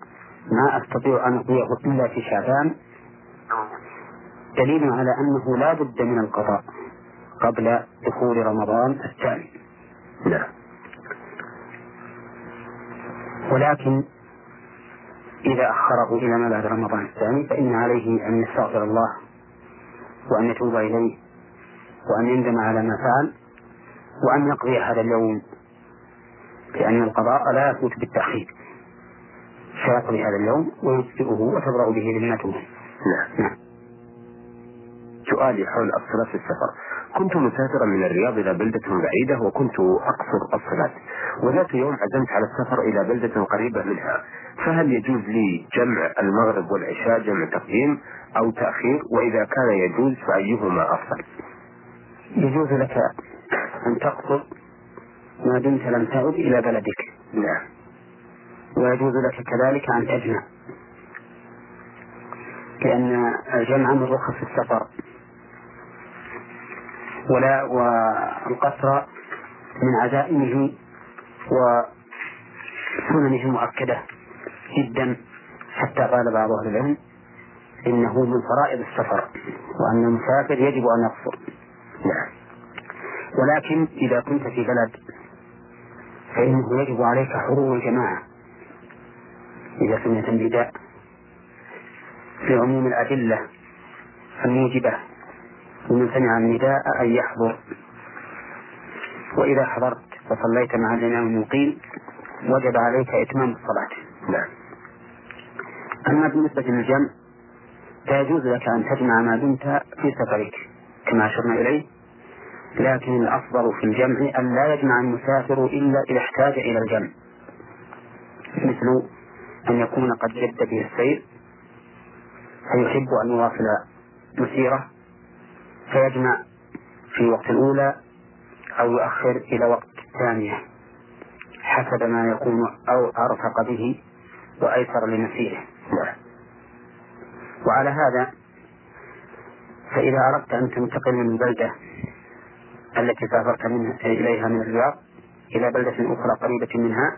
ما أستطيع أن أقضيه إلا في شعبان دليل على أنه لا بد من القضاء. قبل دخول رمضان الثاني نعم. ولكن إذا أخره إلى ما بعد رمضان الثاني فإن عليه أن يستغفر الله وأن يتوب إليه وأن يندم على ما فعل وأن يقضي هذا اليوم لأن القضاء لا يثبت بالتأخير. فيقضي هذا اليوم ويجزئه وتبرأ به ذمته. نعم. نعم. سؤالي حول الصلاة في السفر. كنت مسافرا من الرياض إلى بلدة بعيدة وكنت أقصر الصلاة وذات يوم عزمت على السفر إلى بلدة قريبة منها فهل يجوز لي جمع المغرب والعشاء جمع تقديم أو تأخير؟ وإذا كان يجوز فأيهما أفضل؟ يجوز لك أن تقصر ما دمت لم تعد إلى بلدك. نعم. ويجوز لك كذلك أن تجمع لأن الجمع من رخص السفر. ولا والقصر من عزائمه وسننه المؤكدة جدا حتى قال بعض أهل العلم إنه من فرائض السفر وأن المسافر يجب أن يقصر. نعم. ولكن إذا كنت في بلد فإنه يجب عليك حضور الجماعة. إذا سمعت النداء لعموم الأدلة الموجبة ومن سمع النداء أن يحضر. وإذا حضرت وصليت مع الإمام المقيم وجب عليك إتمام الصلاة. نعم. أما بالنسبة للجمع فيجوز لك أن تجمع ما دمت في سفرك كما أشرنا إليه. لكن الأفضل في الجمع أن لا يجمع المسافر إلا إذا احتاج إلى الجمع. مثل أن يكون قد جد به السير فيحب أن يواصل مسيرة. فيجمع في وقت الأولى أو يؤخر إلى وقت الثانية حسب ما يكون أو أرفق به وأيسر لمسيره وعلى هذا فإذا أردت أن تنتقل من البلدة التي سافرت منها إليها من الرياض إلى بلدة أخرى قريبة منها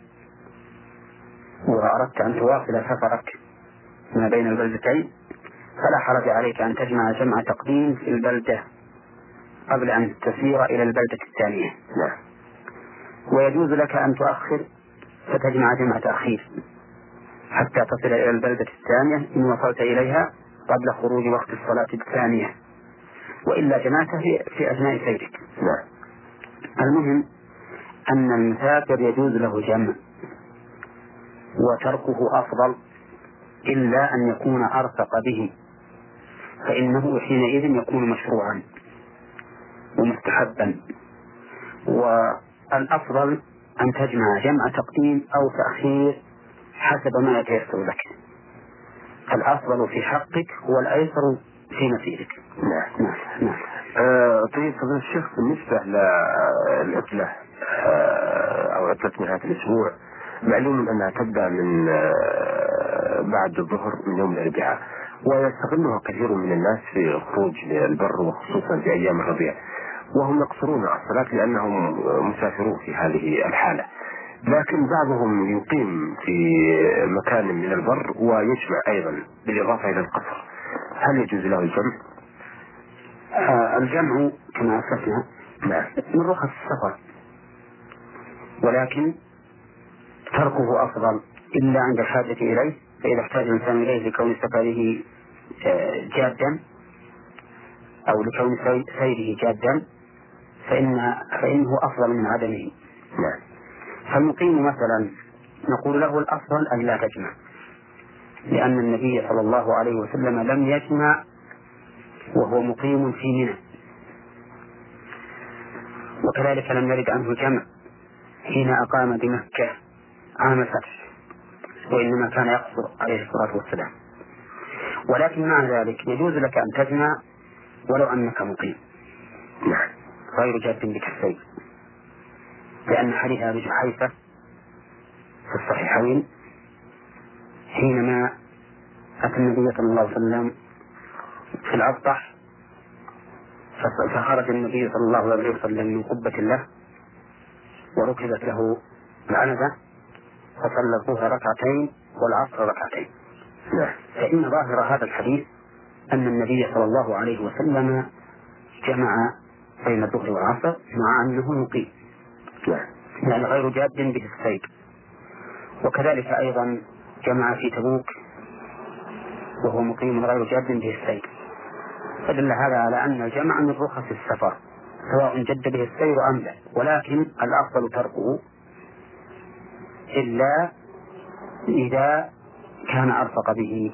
وأردت أن تواصل سفرك ما بين البلدتين فلا حرج عليك أن تجمع جمع تقديم في البلدة قبل أن تسير إلى البلدة الثانية. نعم. ويجوز لك أن تؤخر فتجمع جمع تأخير حتى تصل إلى البلدة الثانية. إن وصلت إليها قبل خروج وقت الصلاة الثانية. وإلا جمعته في, أثناء سيرك. نعم. المهم أن المسافر يجوز له جمع وتركه أفضل إلا أن يكون أرفق به. فإنه حينئذ يكون مشروعا ومستحبا. والأفضل أن تجمع جمع تقديم أو تأخير حسب ما يتيسر لك. الأفضل في حقك هو الأيسر في مسيرك نعم نعم نعم طيب فضل الشيخ بالنسبة للعطلة آه أو عطلة نهاية الأسبوع معلوم أنها تبدأ من آه بعد الظهر من يوم الأربعاء. ويستغلها كثير من الناس في الخروج للبر وخصوصا في أيام الربيع وهم يقصرون الصلاة لأنهم مسافرون في هذه الحالة. لكن بعضهم يقيم في مكان من البر ويجمع أيضا بالإضافة إلى القصر. هل يجوز له الجمع؟ آه الجمع كما أسلفنا نعم. من رخص السفر. ولكن تركه أفضل إلا عند الحاجة إليه. فإذا احتاج الإنسان إليه لكون سفره آه، جادا أو لكون سيره جادا فإن فإنه أفضل من عدمه. نعم. فالمقيم مثلا نقول له الأفضل أن لا تجمع. لأن النبي صلى الله عليه وسلم لم يجمع وهو مقيم في منى. وكذلك لم يرد عنه جمع. حين أقام بمكة عام الفتح وإنما كان يقصر عليه الصلاة والسلام. ولكن مع ذلك يجوز لك أن تجمع ولو أنك مقيم. نعم. غير جاد بك السيف. لأن حديث أبي جحيفة في الصحيحين حينما أتى النبي صلى الله عليه وسلم في الأبطح فخرج النبي صلى الله عليه وسلم من قبة له وركبت له العنزة. فصلى الظهر ركعتين والعصر ركعتين. نعم. فإن ظاهر هذا الحديث أن النبي صلى الله عليه وسلم جمع بين الظهر والعصر مع أنه مقيم. نعم. يعني غير جاد به السير وكذلك أيضا جمع في تبوك وهو مقيم غير جاد به السير فدل هذا على أن الجمع من رخص السفر سواء جد به السير أم لا. ولكن الأفضل تركه إلا إذا كان أرفق به.